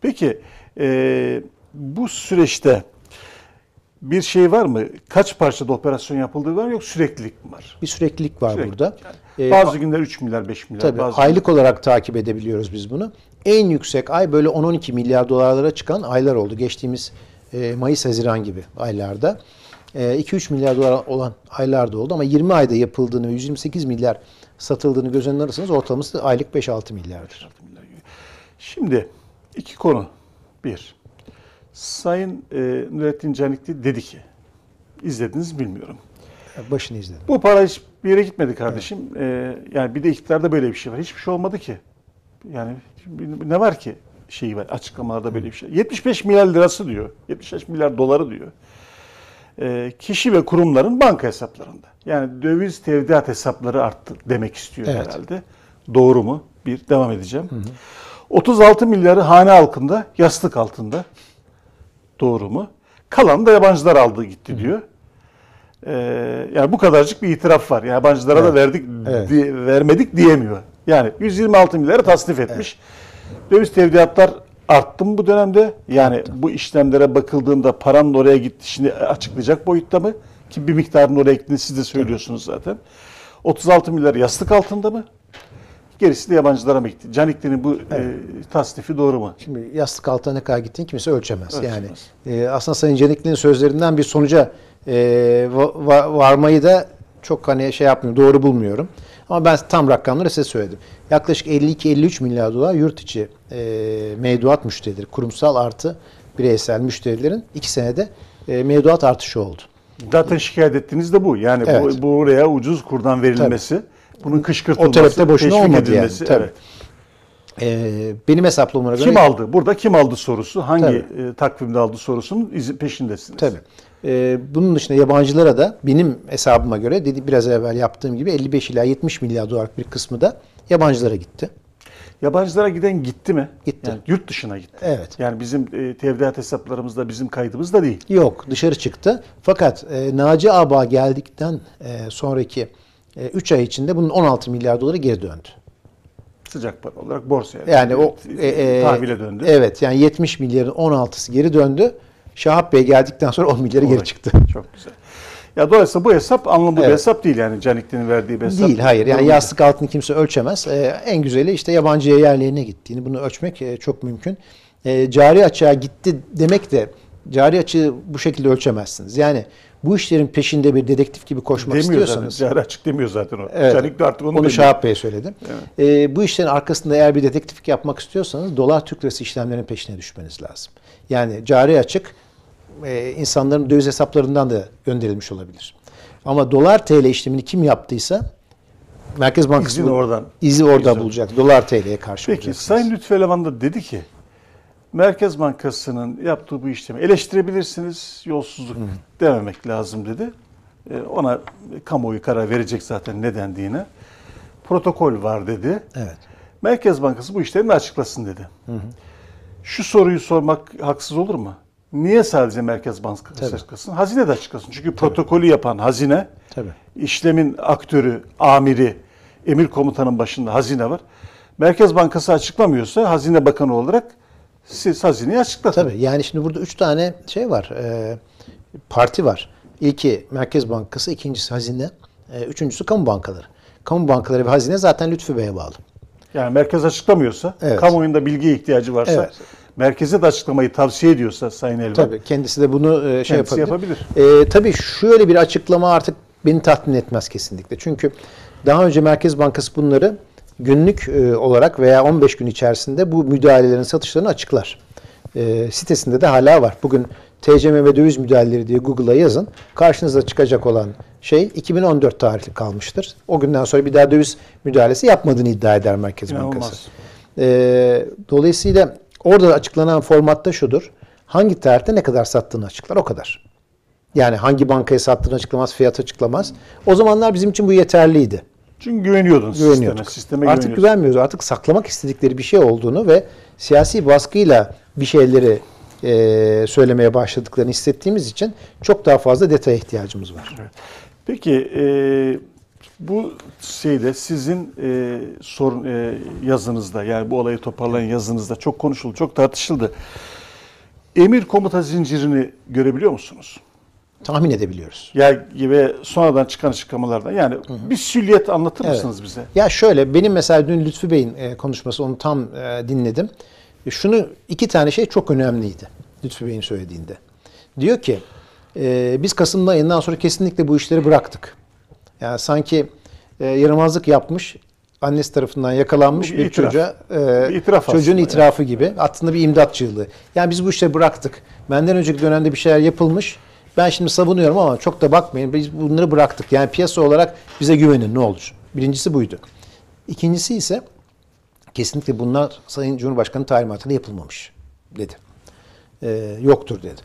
Peki e, bu süreçte bir şey var mı? Kaç parçada operasyon yapıldığı var mı yok süreklilik mi var? Bir süreklilik var Sürekli. burada. Yani Ee, bazı günler 3 milyar 5 milyar. Tabii bazı aylık olarak takip edebiliyoruz biz bunu. En yüksek ay böyle 10-12 milyar dolarlara çıkan aylar oldu. Geçtiğimiz e, Mayıs-Haziran gibi aylarda. E, 2-3 milyar dolar olan aylar da oldu ama 20 ayda yapıldığını ve 128 milyar satıldığını göz önüne alırsanız ortalaması aylık 5-6 milyardır. Şimdi iki konu. Bir, Sayın e, Nurettin Canikli dedi ki, izlediniz mi bilmiyorum. Başını izledim. Bu para hiç bir yere gitmedi kardeşim. E, yani bir de iktidarda böyle bir şey var. Hiçbir şey olmadı ki. Yani ne var ki şeyi var açıklamalarda böyle bir şey. 75 milyar lirası diyor. 75 milyar doları diyor. E, kişi ve kurumların banka hesaplarında. Yani döviz tevdiat hesapları arttı demek istiyor Evet. herhalde. Doğru mu? Bir devam edeceğim. 36 milyarı hane halkında, yastık altında. Doğru mu? Kalan da yabancılar aldı gitti diyor. Ee, yani bu kadarcık bir itiraf var. Yani yabancılara da Evet. verdik, Evet. diye- vermedik diyemiyor. Yani 126 milyarı tasnif etmiş. Döviz tevdiatlar arttı mı bu dönemde? Yani bu işlemlere bakıldığında paranın oraya gidişini açıklayacak boyutta mı? Ki bir miktarın oraya gittiğini siz de söylüyorsunuz zaten. 36 milyar yastık altında mı? Gerisi de yabancılara mı gitti? Canikli'nin bu e, tasnifi doğru mu? Şimdi yastık altına ne kadar gittiğini kimse ölçemez. Ölçemez. Yani e, aslında Sayın Cenikli'nin sözlerinden bir sonuca e, va- va- varmayı da çok hani şey yapmıyorum, doğru bulmuyorum. Ama ben tam rakamları size söyledim. Yaklaşık 52-53 milyar dolar yurt içi e, mevduat müşterileri, kurumsal artı bireysel müşterilerin iki senede e, mevduat artışı oldu. Zaten şikayet ettiğiniz de bu. Yani Evet. bu, bu oraya ucuz kurdan verilmesi, bunun kışkırtılması, O talepte boşuna olmadı yani, tabii. evet. E, benim hesaplamama göre... Kim aldı? Burada kim aldı sorusu, hangi Tabii. e, takvimde aldı sorusunun peşindesiniz. Tabii. Ee, bunun dışında yabancılara da benim hesabıma göre dedi biraz evvel yaptığım gibi 55 ila 70 milyar dolarlık bir kısmı da yabancılara gitti. Yabancılara giden gitti mi? Gitti. Yani yurt dışına gitti. Evet. Yani bizim e, tevdiat hesaplarımızda bizim kaydımızda değil. Yok dışarı çıktı. Fakat e, Naci Aba geldikten e, sonraki 3 ay içinde bunun 16 milyar doları geri döndü. Sıcak para olarak borsaya. Yani o e, e, tahvile döndü. Evet yani 70 milyarın 16'sı geri döndü. Şahap Bey geldikten sonra 10 milyarı geri çıktı. Çok güzel. Ya dolayısıyla bu hesap anlamlı bir Evet. hesap değil yani Canikli'nin verdiği bir hesap. Değil hayır yani yastık altını kimse ölçemez. Ee, en güzeli işte yabancıya yerlerine gittiğini bunu ölçmek e, çok mümkün. Ee, cari açığa gitti demek de cari açığı bu şekilde ölçemezsiniz. Yani bu işlerin peşinde bir dedektif gibi koşmak demiyor istiyorsanız zaten. Cari açık demiyor zaten o. Evet. Canikli artık onu, onu. Şahap Bey söyledi. Ee, bu işlerin arkasında eğer bir dedektiflik yapmak istiyorsanız dolar Türk lirası işlemlerinin peşine düşmeniz lazım. Yani cari açık e, insanların döviz hesaplarından da gönderilmiş olabilir. Ama dolar TL işlemini kim yaptıysa Merkez Bankası bu- oradan- izi orada bulacak. Dolar TL'ye karşı Peki. Sayın Lütfü Eleman da dedi ki Merkez Bankası'nın yaptığı bu işlemi eleştirebilirsiniz, yolsuzluk dememek lazım dedi. Ee, Ona kamuoyu karar verecek zaten ne dendiğine. Protokol var dedi. Evet. Merkez Bankası bu işlerini açıklasın dedi. Şu soruyu sormak haksız olur mu? Niye sadece Merkez Bankası Tabii. açıklasın? Hazine de açıklasın. Çünkü protokolü yapan hazine, Tabii. işlemin aktörü, amiri, emir komutanın başında hazine var. Merkez Bankası açıklamıyorsa Hazine Bakanı olarak siz hazineyi açıklatın. Tabii. Yani şimdi burada üç tane şey var. e, parti var. İlki Merkez Bankası, ikincisi hazine, e, üçüncüsü kamu bankaları. Kamu bankaları ve hazine zaten Lütfü Bey'e bağlı. Yani merkez açıklamıyorsa, Evet. kamuoyunda bilgiye ihtiyacı varsa, Evet. merkeze de açıklamayı tavsiye ediyorsa Sayın Elvan, Tabii kendisi de bunu e, şey Kendisi yapabilir. yapabilir. E, tabii şöyle bir açıklama artık beni tatmin etmez kesinlikle. Çünkü daha önce Merkez Bankası bunları günlük e, olarak veya 15 gün içerisinde bu müdahalelerin satışlarını açıklar. E, sitesinde de hala var. Bugün TCM ve döviz müdahaleleri diye Google'a yazın. Karşınıza çıkacak olan şey 2014 tarihli kalmıştır. O günden sonra bir daha döviz müdahalesi yapmadığını iddia eder Merkez Bankası. Ee, dolayısıyla Orada açıklanan formatta şudur. Hangi tarihte ne kadar sattığını açıklar o kadar. Yani hangi bankaya sattığını açıklamaz, fiyat açıklamaz. O zamanlar bizim için bu yeterliydi. Çünkü Güveniyorduk. sisteme. Sisteme Artık güvenmiyoruz. Artık saklamak istedikleri bir şey olduğunu ve siyasi baskıyla bir şeyleri e, söylemeye başladıklarını hissettiğimiz için çok daha fazla detaya ihtiyacımız var. Peki e, bu şeyde sizin e, sorun e, yazınızda yani bu olayı toparlayan yazınızda çok konuşuldu, çok tartışıldı. Emir komuta zincirini görebiliyor musunuz? Tahmin edebiliyoruz. Ya ve sonradan çıkan açıklamalardan yani bir süliyet anlatır Evet. mısınız bize? Ya şöyle benim mesela dün Lütfü Bey'in e, konuşması onu tam e, dinledim. E, Şunu iki tane şey çok önemliydi Lütfü Bey'in söylediğinde. Diyor ki e, biz Kasım ayından sonra kesinlikle bu işleri bıraktık. Yani sanki e, yaramazlık yapmış annesi tarafından yakalanmış bir bir, itiraf. çocuğa e, Bir itiraf çocuğun itirafı gibi aslında bir imdat çığlığı. Yani biz bu işleri bıraktık. Benden önceki dönemde bir şeyler yapılmış. Ben şimdi savunuyorum ama çok da bakmayın. Biz bunları bıraktık. Yani piyasa olarak bize güvenin ne olur. Birincisi buydu. İkincisi ise kesinlikle bunlar Sayın Cumhurbaşkanı talimatıyla yapılmamış dedi. Ee, yoktur dedi.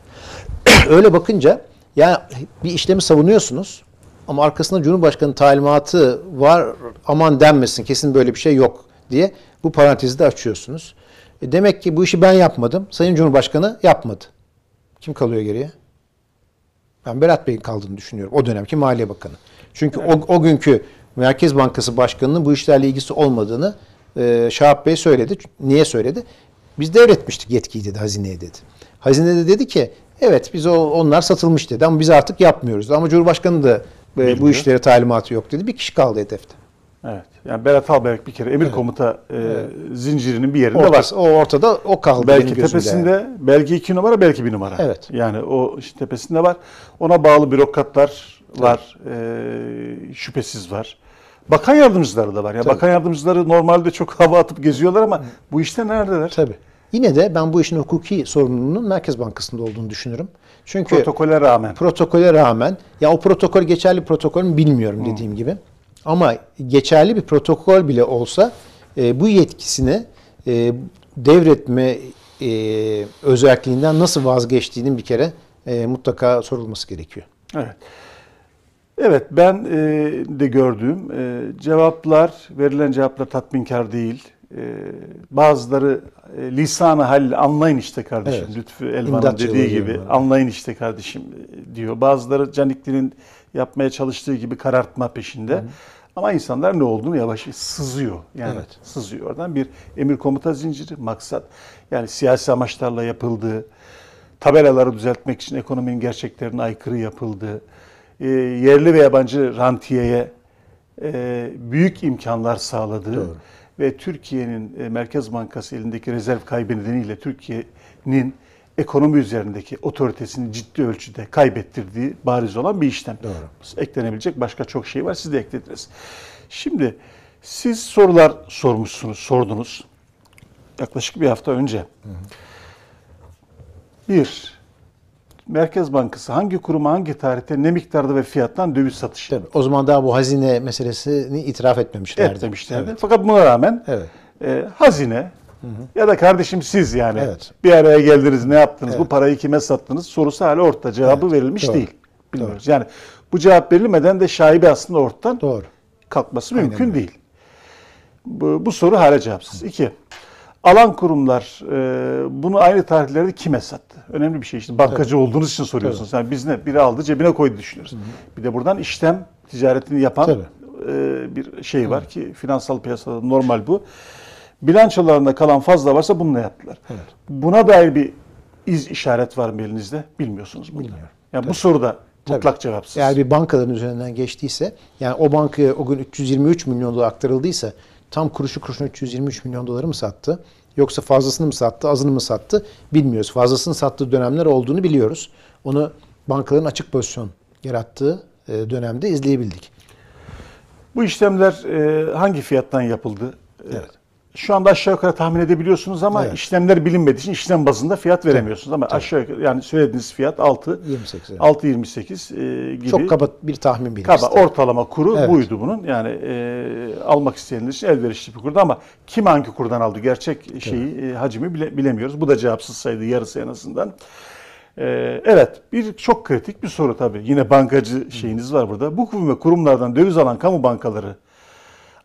Öyle bakınca yani bir işlemi savunuyorsunuz ama arkasında Cumhurbaşkanı talimatı var aman denmesin kesin böyle bir şey yok diye bu parantezi de açıyorsunuz. E demek ki bu işi ben yapmadım. Sayın Cumhurbaşkanı yapmadı. Kim kalıyor geriye? Ben Berat Bey'in kaldığını düşünüyorum. O dönemki Maliye Bakanı. Çünkü o, o günkü Merkez Bankası Başkanı'nın bu işlerle ilgisi olmadığını e, Şahap Bey söyledi. Niye söyledi? Biz devretmiştik yetkiyi dedi hazineye dedi. Hazine de dedi ki evet biz o onlar satılmış dedi ama biz artık yapmıyoruz. Ama Cumhurbaşkanı da e, bu işlere talimatı yok dedi. Bir kişi kaldı hedefte. Evet. Yani Berat Albayrak bir kere emir komuta e, zincirinin bir yerinde var. Ortası, o ortada o kaldı Belki tepesinde yani. belki iki numara belki bir numara. Evet. Yani o işte tepesinde var. Ona bağlı bürokratlar var. e, şüphesiz var. Bakan yardımcıları da var. Ya Tabii. bakan yardımcıları normalde çok hava atıp geziyorlar ama bu işte neredeler? Tabii. Yine de ben bu işin hukuki sorumluluğunun Merkez Bankası'nda olduğunu düşünürüm. Çünkü Protokole rağmen. protokole rağmen ya o protokol geçerli protokol mü bilmiyorum dediğim gibi. Ama geçerli bir protokol bile olsa e, bu yetkisini e, devretme e, özelliğinden nasıl vazgeçtiğinin bir kere e, mutlaka sorulması gerekiyor. Evet. Evet ben e, de gördüğüm e, cevaplar, verilen cevaplar tatminkar değil. E, bazıları e, lisanı hal anlayın işte kardeşim. Evet. Lütfü Elvan'ın dediği gibi diyorlar. anlayın işte kardeşim e, diyor. Bazıları Canikli'nin yapmaya çalıştığı gibi karartma peşinde. Ama insanlar ne olduğunu yavaş sızıyor. Yani Evet. sızıyor oradan bir emir komuta zinciri maksat. Yani siyasi amaçlarla yapıldığı, tabelaları düzeltmek için ekonominin gerçeklerine aykırı yapıldığı, e, yerli ve yabancı rantiyeye e, büyük imkanlar sağladığı Doğru. ve Türkiye'nin e, Merkez Bankası elindeki rezerv kaybı nedeniyle Türkiye'nin ekonomi üzerindeki otoritesini ciddi ölçüde kaybettirdiği bariz olan bir işlem. Doğru. Eklenebilecek başka çok şey var. Siz de eklediniz. Şimdi siz sorular sormuşsunuz, sordunuz. Yaklaşık bir hafta önce. Bir, Merkez Bankası hangi kuruma hangi tarihte ne miktarda ve fiyattan döviz satışı Tabii. O zaman daha bu hazine meselesini itiraf etmemişlerdi. etmemişlerdi. Evet. Fakat buna rağmen Evet. e, hazine ya da kardeşim siz yani Evet. bir araya geldiniz ne yaptınız bu Evet. parayı kime sattınız sorusu hala ortada cevabı Evet. verilmiş Doğru. değil. Bilmiyoruz. Yani bu cevap verilmeden de şaibe aslında ortadan Doğru. kalkması Aynen mümkün öyle. değil. Bu, bu soru hala cevapsız. İki, alan kurumlar e, bunu aynı tarihlerde kime sattı? Önemli bir şey işte. Bankacı olduğunuz için soruyorsunuz. Yani biz ne? Biri aldı cebine koydu düşünüyoruz. Bir de buradan işlem ticaretini yapan Tabii. e, bir şey var ki finansal piyasada normal bu. Bilançolarında kalan fazla varsa bununla yaptılar. Buna dair bir iz işaret var mı elinizde? Bilmiyorsunuz bunu. Bilmiyorum. Yani bu soruda Tabii. mutlak cevapsız. Eğer bir bankaların üzerinden geçtiyse, yani o bankaya o gün 323 milyon dolar aktarıldıysa tam kuruşu kuruşuna 323 milyon doları mı sattı? Yoksa fazlasını mı sattı, azını mı sattı bilmiyoruz. Fazlasını sattığı dönemler olduğunu biliyoruz. Onu bankaların açık pozisyon yarattığı e, dönemde izleyebildik. Bu işlemler e, hangi fiyattan yapıldı? E, Evet. Şu anda aşağı yukarı tahmin edebiliyorsunuz ama Evet. işlemler bilinmediği için işlem bazında fiyat veremiyorsunuz ama aşağı yukarı yani söylediğiniz fiyat 6 28, evet. 6.28 e, gibi. Çok kaba bir tahmin benim Kaba ortalama kuru Evet. buydu bunun. Yani e, almak isteyenler için elverişli bir kurdu ama kim hangi kurdan aldı gerçek şeyi e, hacmi bile, bilemiyoruz. Bu da cevapsız saydı yarısı en azından. E, evet bir çok kritik bir soru tabii. Yine bankacı şeyiniz var burada. Bu kurum ve kurumlardan döviz alan kamu bankaları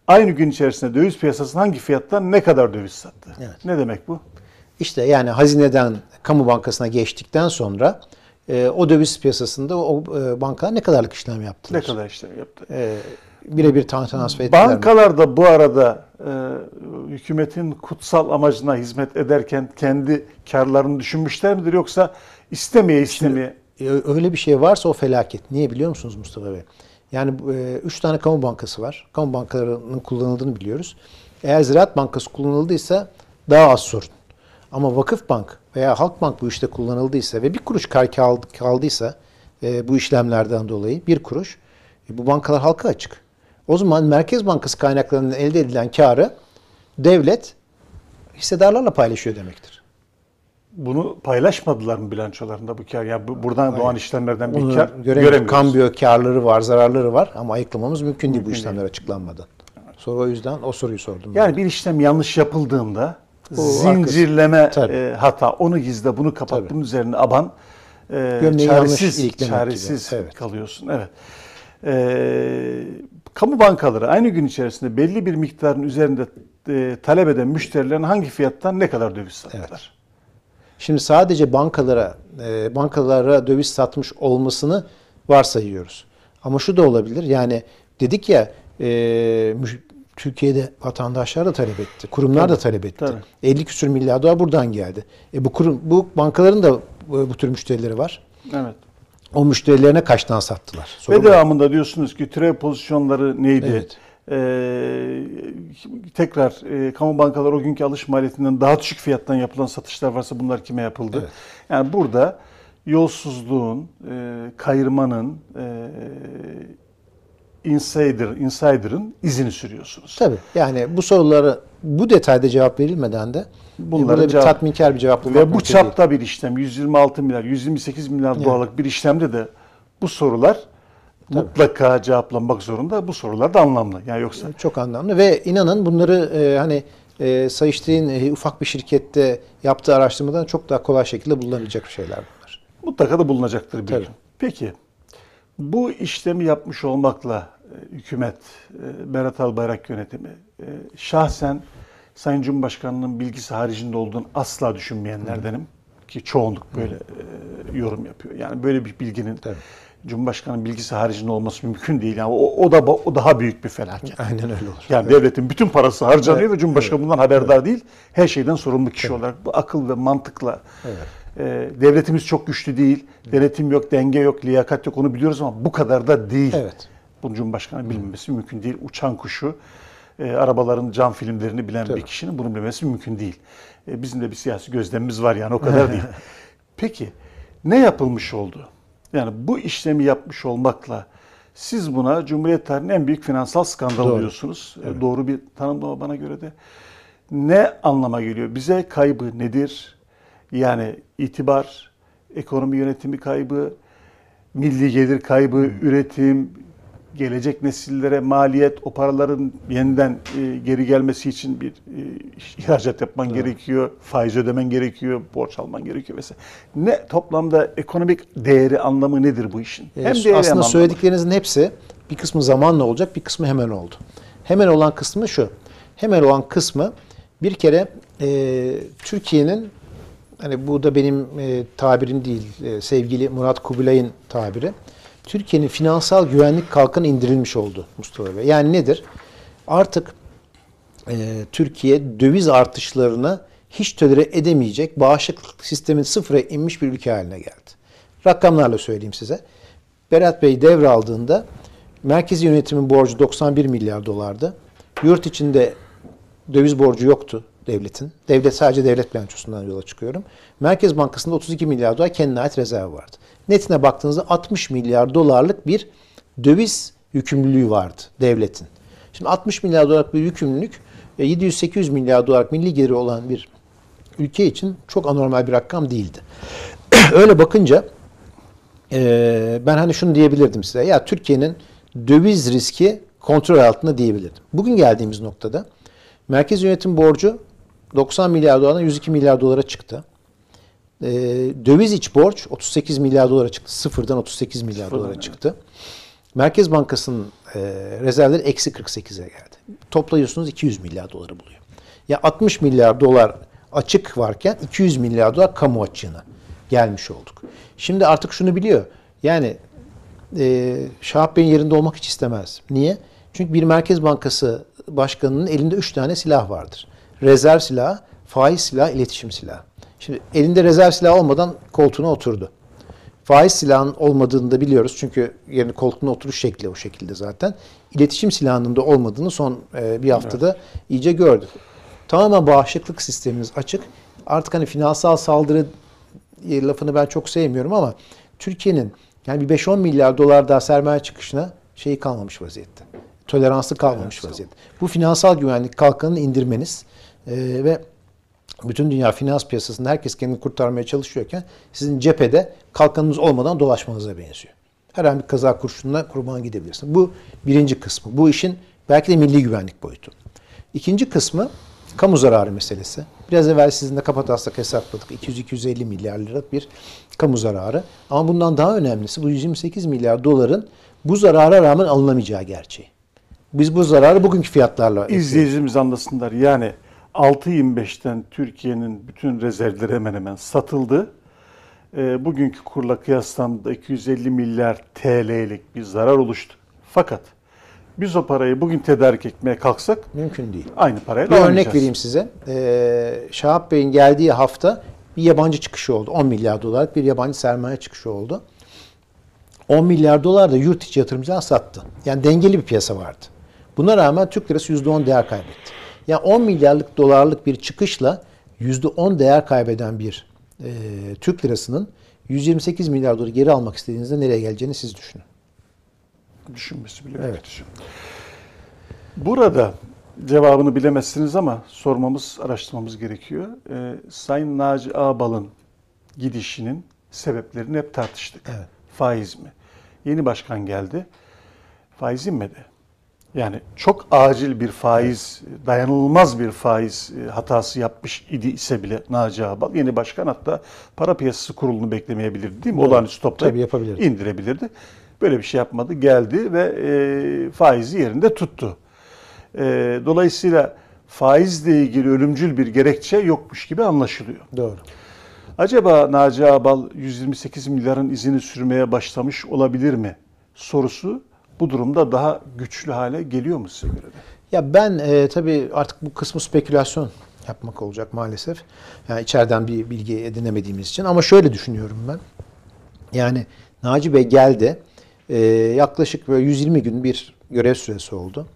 aynı gün içerisinde döviz piyasasının hangi fiyattan ne kadar döviz sattı? Evet. Ne demek bu? İşte yani hazineden kamu bankasına geçtikten sonra e, o döviz piyasasında o e, bankalar ne kadarlık işlem yaptılar? Ne kadar işlem yaptı? E, birebir transfer ettiler mi? Bankalar da bu arada e, hükümetin kutsal amacına hizmet ederken kendi karlarını düşünmüşler midir yoksa istemeye istemeye E, Öyle bir şey varsa o felaket. Niye biliyor musunuz Mustafa Bey? Yani e, üç tane kamu bankası var. Kamu bankalarının kullanıldığını biliyoruz. Eğer Ziraat Bankası kullanıldıysa daha az sorun. Ama Vakıf Bank veya Halkbank bu işte kullanıldıysa ve bir kuruş kar kaldı- kaldıysa e, bu işlemlerden dolayı bir kuruş e, bu bankalar halka açık. O zaman Merkez Bankası kaynaklarından elde edilen karı devlet hissedarlarla paylaşıyor demektir. Bunu paylaşmadılar mı bilançolarında bu kar? Yani bu, buradan doğan işlemlerden bir Bunu kar göremiyoruz. göremiyoruz. Kambiyo karları var, zararları var ama ayıklamamız mümkün değil bu işlemler açıklanmadan. Sonra o yüzden o soruyu sordum. ben. Yani bir işlem yanlış yapıldığında O zincirleme e, hata, onu gizle, bunu kapat, Tabii. bunun üzerine aban e, Gömleği çaresiz, çaresiz gibi. Evet. kalıyorsun. Evet. E, kamu bankaları aynı gün içerisinde belli bir miktarın üzerinde e, talep eden müşterilerin hangi fiyattan ne kadar döviz sattılar? Şimdi sadece bankalara e, bankalara döviz satmış olmasını varsayıyoruz. Ama şu da olabilir. Yani dedik ya e, Türkiye'de vatandaşlar da talep etti. Kurumlar da Tabii, talep etti. tabii. 50 küsür milyar dolar buradan geldi. E bu kurum bu bankaların da bu, bu tür müşterileri var. Evet. O müşterilerine kaçtan sattılar? Soru Ve devamında diyorsunuz ki türev pozisyonları neydi? Evet. Ee, tekrar e, kamu bankaları o günkü alış maliyetinden daha düşük fiyattan yapılan satışlar varsa bunlar kime yapıldı? Evet. Yani burada yolsuzluğun, e, kayırmanın, e, insider, insider'ın izini sürüyorsunuz. Tabii. Yani bu soruları bu detayda cevap verilmeden de Bunların burada bir cevap- tatminkar bir cevap Ve bu mümkün değil. çapta bir işlem 126 milyar, 128 milyar dolarlık bir işlemde de bu sorular mutlaka cevaplanmak zorunda. Bu sorular da anlamlı. Yani yoksa Çok anlamlı ve inanın bunları e, hani e, Sayıştay'ın e, ufak bir şirkette yaptığı araştırmadan çok daha kolay şekilde bulunabilecek şeyler bunlar. mutlaka da bulunacaktır bir Tabii. gün. Peki bu işlemi yapmış olmakla e, hükümet, e, Berat Albayrak yönetimi e, şahsen Sayın Cumhurbaşkanı'nın bilgisi haricinde olduğunu asla düşünmeyenlerdenim. Ki çoğunluk böyle e, yorum yapıyor. Yani böyle bir bilginin Tabii. Cumhurbaşkanı'nın bilgisi haricinde olması mümkün değil. Yani o, o da o daha büyük bir felaket. Aynen öyle olur. Yani devletin bütün parası harcanıyor Evet, ve Cumhurbaşkanı bundan haberdar değil. Her şeyden sorumlu kişi olarak bu akıl ve mantıkla e, devletimiz çok güçlü değil. Denetim yok, denge yok, liyakat yok onu biliyoruz ama bu kadar da değil. Evet. Bunu Cumhurbaşkanı bilmemesi mümkün değil. Uçan kuşu, e, arabaların cam filmlerini bilen bir kişinin bunu bilmesi mümkün değil. E, bizim de bir siyasi gözlemimiz var yani o kadar değil. Peki ne yapılmış oldu? Yani bu işlemi yapmış olmakla siz buna Cumhuriyet tarihinin en büyük finansal skandal Doğru. diyorsunuz. E, Doğru bir tanımlama bana göre de. Ne anlama geliyor? Bize kaybı nedir? Yani itibar, ekonomi yönetimi kaybı, milli gelir kaybı, üretim, gelecek nesillere maliyet, o paraların yeniden e, geri gelmesi için bir e, ihracat yapman gerekiyor, faiz ödemen gerekiyor, borç alman gerekiyor vesaire. Ne toplamda ekonomik değeri anlamı nedir bu işin? E, Hem değeri hem aslında anlamı. söylediklerinizin hepsi bir kısmı zamanla olacak, bir kısmı hemen oldu. Hemen olan kısmı şu. Hemen olan kısmı bir kere e, Türkiye'nin hani bu da benim e, tabirim değil, e, sevgili Murat Kubilay'ın tabiri. Türkiye'nin finansal güvenlik kalkanı indirilmiş oldu Mustafa Bey. Yani nedir? Artık e, Türkiye döviz artışlarını hiç tolere edemeyecek bağışıklık sistemin sıfıra inmiş bir ülke haline geldi. Rakamlarla söyleyeyim size. Berat Bey devraldığında merkezi yönetimin borcu 91 milyar dolardı. Yurt içinde döviz borcu yoktu devletin. Devlet sadece devlet bilançosundan yola çıkıyorum. Merkez Bankası'nda 32 milyar dolar kendine ait rezerv vardı. Netine baktığınızda 60 milyar dolarlık bir döviz yükümlülüğü vardı devletin. Şimdi 60 milyar dolarlık bir yükümlülük e, 700-800 milyar dolar milli geliri olan bir ülke için çok anormal bir rakam değildi. Öyle bakınca e, ben hani şunu diyebilirdim size. Ya Türkiye'nin döviz riski kontrol altında diyebilirdim. Bugün geldiğimiz noktada merkez yönetim borcu 90 milyar dolardan 102 milyar dolara çıktı. E, döviz iç borç 38 milyar dolara çıktı. Sıfırdan 38 milyar Sıfırdan, dolara evet. çıktı. Merkez Bankası'nın e, rezervleri eksi 48'e geldi. Toplayıyorsunuz 200 milyar doları buluyor. Ya 60 milyar dolar açık varken 200 milyar dolar kamu açığına gelmiş olduk. Şimdi artık şunu biliyor. Yani e, Şahap Bey'in yerinde olmak hiç istemez. Niye? Çünkü bir Merkez Bankası başkanının elinde 3 tane silah vardır. Rezerv silahı, faiz silahı, iletişim silahı. Şimdi elinde rezerv silahı olmadan koltuğuna oturdu. Faiz silahının olmadığını da biliyoruz. Çünkü yerine koltuğuna oturuş şekli o şekilde zaten. İletişim silahının da olmadığını son e, bir haftada iyice gördük. Tamamen bağışıklık sistemimiz açık. Artık hani finansal saldırı lafını ben çok sevmiyorum ama Türkiye'nin yani bir 5-10 milyar dolar daha sermaye çıkışına şeyi kalmamış vaziyette. Toleransı kalmamış vaziyette. Bu finansal güvenlik kalkanını indirmeniz e, ve bütün dünya finans piyasasında herkes kendini kurtarmaya çalışıyorken sizin cephede kalkanınız olmadan dolaşmanıza benziyor. Her an bir kaza kurşununa kurban gidebilirsin. Bu birinci kısmı. Bu işin belki de milli güvenlik boyutu. İkinci kısmı kamu zararı meselesi. Biraz evvel sizinle kapataslak hesapladık. 200-250 milyar liralık bir kamu zararı. Ama bundan daha önemlisi bu 128 milyar doların bu zarara rağmen alınamayacağı gerçeği. Biz bu zararı bugünkü fiyatlarla İzleyicimiz anlasınlar. Yani 6.25'ten Türkiye'nin bütün rezervleri hemen hemen satıldı. E, bugünkü kurla kıyaslandığında 250 milyar TL'lik bir zarar oluştu. Fakat biz o parayı bugün tedarik etmeye kalksak mümkün değil. aynı parayla Bir örnek vereyim size. Ee, Şahap Bey'in geldiği hafta bir yabancı çıkışı oldu. 10 milyar dolarlık bir yabancı sermaye çıkışı oldu. 10 milyar dolar da yurt içi yatırımcılar sattı. Yani dengeli bir piyasa vardı. Buna rağmen Türk lirası %10 değer kaybetti. Yani 10 milyarlık dolarlık bir çıkışla %10 değer kaybeden bir e, Türk lirasının 128 milyar doları geri almak istediğinizde nereye geleceğini siz düşünün. Düşünmesi bile Evet. evet. Burada cevabını bilemezsiniz ama sormamız, araştırmamız gerekiyor. Ee, Sayın Naci Ağbal'ın gidişinin sebeplerini hep tartıştık. Evet. Faiz mi? Yeni başkan geldi. Faiz inmedi. Yani çok acil bir faiz, dayanılmaz bir faiz e, hatası yapmış idi ise bile Naci Ağbal, yeni başkan hatta para piyasası kurulunu beklemeyebilirdi değil mi? Doğru. Olağanüstü yapabilirdi. indirebilirdi. Böyle bir şey yapmadı. Geldi ve e, faizi yerinde tuttu. E, dolayısıyla faizle ilgili ölümcül bir gerekçe yokmuş gibi anlaşılıyor. Doğru. Acaba Naci Ağbal 128 milyarın izini sürmeye başlamış olabilir mi? Sorusu bu durumda daha güçlü hale geliyor mu size göre de? Ya ben e, tabii artık bu kısmı spekülasyon yapmak olacak maalesef. Yani içeriden bir bilgi edinemediğimiz için. Ama şöyle düşünüyorum ben. Yani Naci Bey geldi. E, yaklaşık böyle 120 gün bir görev süresi oldu.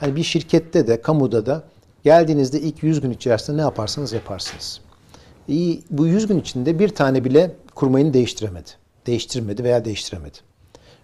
Hani bir şirkette de, kamuda da geldiğinizde ilk 100 gün içerisinde ne yaparsanız yaparsınız. İyi, bu 100 gün içinde bir tane bile kurmayını değiştiremedi. Değiştirmedi veya değiştiremedi.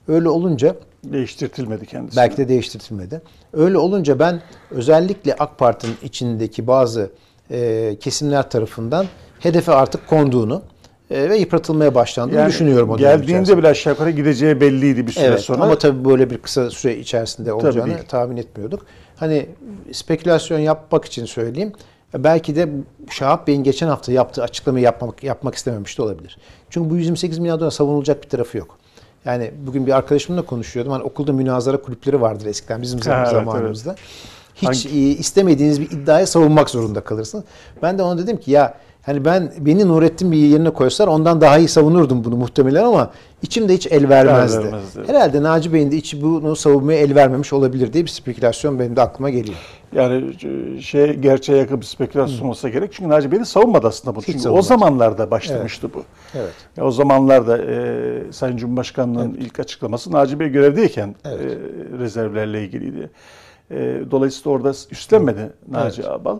Öyle olunca Değiştirtilmedi kendisi. Belki de değiştirtilmedi. Öyle olunca ben özellikle AK Parti'nin içindeki bazı e, kesimler tarafından hedefe artık konduğunu e, ve yıpratılmaya başlandığını düşünüyorum o Geldiğinde bile aşağı yukarı gideceği belliydi bir süre Evet sonra. ama tabii böyle bir kısa süre içerisinde olacağını değil. tahmin etmiyorduk. Hani spekülasyon yapmak için söyleyeyim. Belki de Şahap Bey'in geçen hafta yaptığı açıklamayı yapmak, yapmak istememiş de olabilir. Çünkü bu 128 milyar dolar savunulacak bir tarafı yok. Yani bugün bir arkadaşımla konuşuyordum. Hani okulda münazara kulüpleri vardır eskiden bizim Ha, evet, zamanımızda. Hiç Hangi- e, istemediğiniz bir iddiayı savunmak zorunda kalırsınız. Ben de ona dedim ki ya hani ben beni Nurettin bir yerine koysalar ondan daha iyi savunurdum bunu muhtemelen ama içimde hiç el vermezdi. El vermezdi, evet. Herhalde Naci Bey'in de içi bunu savunmaya el vermemiş olabilir diye bir spekülasyon benim de aklıma geliyor. Yani e, şey gerçeğe yakın bir spekülasyon olsa gerek. Çünkü Naci Bey de savunmadı aslında bunu. Hiç Çünkü savunmadı. o zamanlarda başlamıştı bu. Evet. Ya o zamanlarda e, Sayın Cumhurbaşkanı'nın ilk açıklaması Naci Bey görevdeyken Evet. e, rezervlerle ilgiliydi. E, dolayısıyla orada üstlenmedi Naci Evet. Ağbal.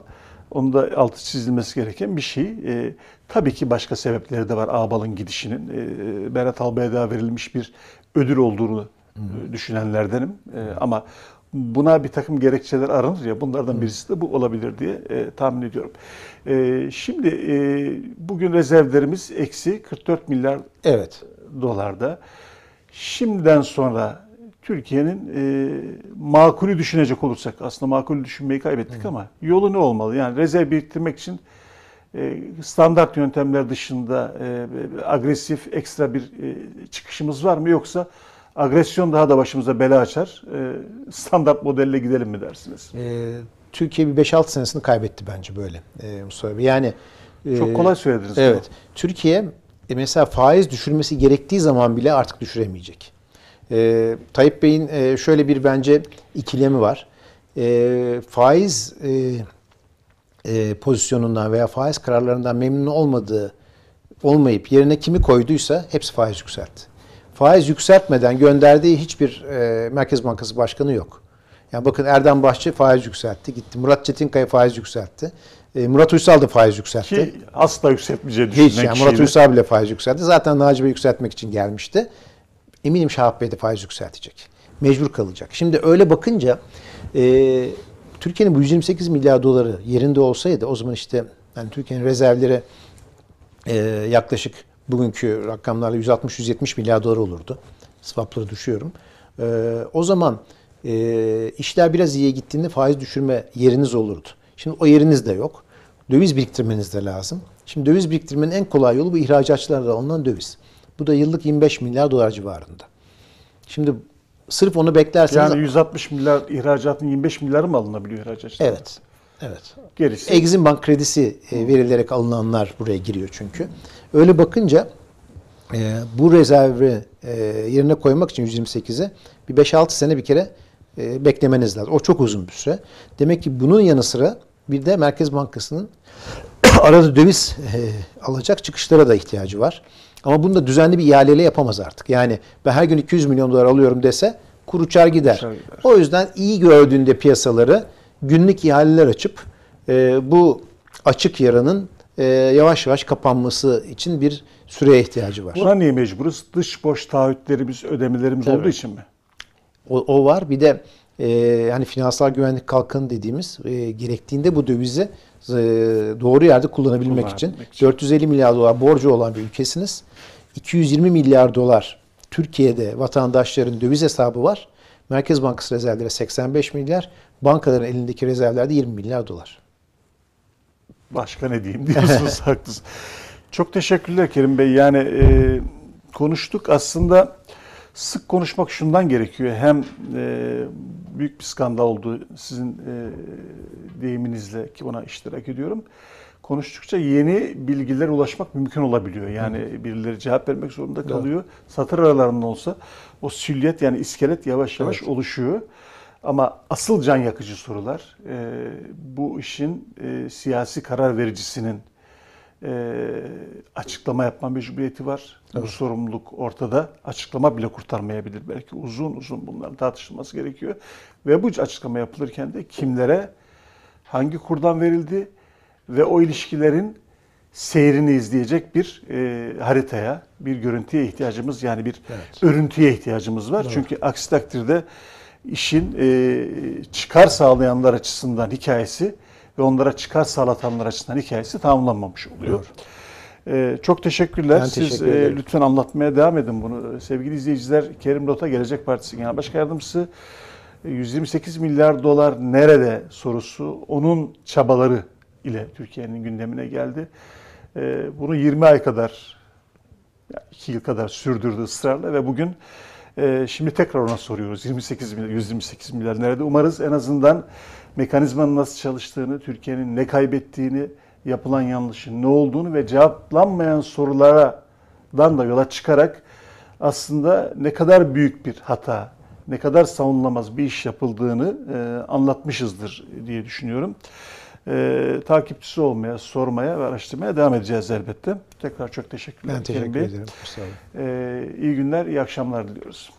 Onu da altı çizilmesi gereken bir şey. E, tabii ki başka sebepleri de var Ağbal'ın gidişinin. E, Berat Albayrak'a verilmiş bir ödül olduğunu e, düşünenlerdenim. E, ama buna bir takım gerekçeler aranır ya bunlardan birisi de bu olabilir diye e, tahmin ediyorum. E, şimdi e, bugün rezervlerimiz eksi 44 milyar Evet. dolarda. Şimdiden sonra Türkiye'nin e, makulü düşünecek olursak aslında makulü düşünmeyi kaybettik ama yolu ne olmalı? Yani rezerv biriktirmek için e, standart yöntemler dışında e, agresif ekstra bir e, çıkışımız var mı yoksa agresyon daha da başımıza bela açar. E, standart modelle gidelim mi dersiniz? Ee, Türkiye bir 5-6 senesini kaybetti bence böyle e, Mustafa Bey. Yani e, Çok kolay söylediniz. bunu. Evet. Türkiye e, mesela faiz düşürmesi gerektiği zaman bile artık düşüremeyecek. E, Tayyip Bey'in e, şöyle bir bence ikilemi var. E, faiz e, e, pozisyonundan veya faiz kararlarından memnun olmadığı olmayıp yerine kimi koyduysa hepsi faiz yükseltti. Faiz yükseltmeden gönderdiği hiçbir e, Merkez Bankası Başkanı yok. Yani bakın Erdem Bahçe faiz yükseltti gitti. Murat Çetinkaya faiz yükseltti. E, Murat Uysal da faiz yükseltti. Ki asla yükseltmeyeceği düşünen Hiç yani Murat. Uysal bile faiz yükseltti. Zaten Naci Bey yükseltmek için gelmişti. Eminim Şahap Bey de faiz yükseltecek. Mecbur kalacak. Şimdi öyle bakınca e, Türkiye'nin bu 128 milyar doları yerinde olsaydı o zaman işte yani Türkiye'nin rezervleri e, yaklaşık bugünkü rakamlarla 160-170 milyar dolar olurdu. Swapları düşüyorum. E, o zaman e, işler biraz iyiye gittiğinde faiz düşürme yeriniz olurdu. Şimdi o yeriniz de yok. Döviz biriktirmeniz de lazım. Şimdi döviz biriktirmenin en kolay yolu bu ihracatçılarla alınan döviz. Bu da yıllık 25 milyar dolar civarında. Şimdi sırf onu beklerseniz... Yani 160 milyar ihracatın 25 milyarı mı alınabiliyor ihracatçılar? Evet. Evet. Gerisi. Exim Bank kredisi e, verilerek alınanlar buraya giriyor çünkü. Öyle bakınca e, bu rezervi e, yerine koymak için 128'e bir 5-6 sene bir kere e, beklemeniz lazım. O çok uzun bir süre. Demek ki bunun yanı sıra bir de Merkez Bankası'nın arada döviz e, alacak çıkışlara da ihtiyacı var. Ama bunu da düzenli bir ihaleyle yapamaz artık. Yani ben her gün 200 milyon dolar alıyorum dese kur uçar gider. Uçar gider. O yüzden iyi gördüğünde piyasaları günlük ihaleler açıp e, bu açık yaranın e, yavaş yavaş kapanması için bir süreye ihtiyacı var. Buna niye mecburuz? Dış borç taahhütlerimiz, ödemelerimiz Tabii. olduğu için mi? O, o var. Bir de e, hani finansal güvenlik kalkanı dediğimiz e, gerektiğinde bu dövizi doğru yerde kullanabilmek için için. 450 milyar dolar borcu olan bir ülkesiniz. 220 milyar dolar Türkiye'de vatandaşların döviz hesabı var. Merkez Bankası rezervleri 85 milyar, bankaların elindeki rezervlerde 20 milyar dolar. Başka ne diyeyim diyorsunuz haklısınız. Çok teşekkürler Kerim Bey. Yani e, konuştuk aslında sık konuşmak şundan gerekiyor. Hem e, büyük bir skandal oldu sizin e, deyiminizle ki ona iştirak ediyorum. Konuştukça yeni bilgilere ulaşmak mümkün olabiliyor. Yani birileri cevap vermek zorunda kalıyor. Satır aralarında olsa o süliyet yani iskelet yavaş yavaş Evet. oluşuyor. Ama asıl can yakıcı sorular e, bu işin e, siyasi karar vericisinin e, açıklama yapma mecburiyeti var. Bu sorumluluk ortada. Açıklama bile kurtarmayabilir. Belki uzun uzun bunların tartışılması gerekiyor. Ve bu açıklama yapılırken de kimlere hangi kurdan verildi ve o ilişkilerin seyrini izleyecek bir e, haritaya, bir görüntüye ihtiyacımız yani bir Evet. örüntüye ihtiyacımız var. Çünkü aksi takdirde işin e, çıkar sağlayanlar açısından hikayesi ve onlara çıkar sağlatanlar açısından hikayesi tamamlanmamış oluyor. E, çok teşekkürler. Ben Siz teşekkür e, lütfen anlatmaya devam edin bunu. Sevgili izleyiciler, Kerim Rota Gelecek Partisi Genel Başkan Yardımcısı e, 128 milyar dolar nerede sorusu onun çabaları ile Türkiye'nin gündemine geldi. E, bunu 20 ay kadar, yani 2 yıl kadar sürdürdü ısrarla ve bugün e, şimdi tekrar ona soruyoruz. 28 milyar, 128 milyar nerede? Umarız en azından mekanizmanın nasıl çalıştığını, Türkiye'nin ne kaybettiğini, yapılan yanlışın ne olduğunu ve cevaplanmayan sorulardan da yola çıkarak aslında ne kadar büyük bir hata, ne kadar savunulamaz bir iş yapıldığını e, anlatmışızdır diye düşünüyorum. E, takipçisi olmaya, sormaya ve araştırmaya devam edeceğiz elbette. Tekrar çok teşekkürler. Ben teşekkür ederim. Sağ olun. E, iyi günler, iyi akşamlar diliyoruz.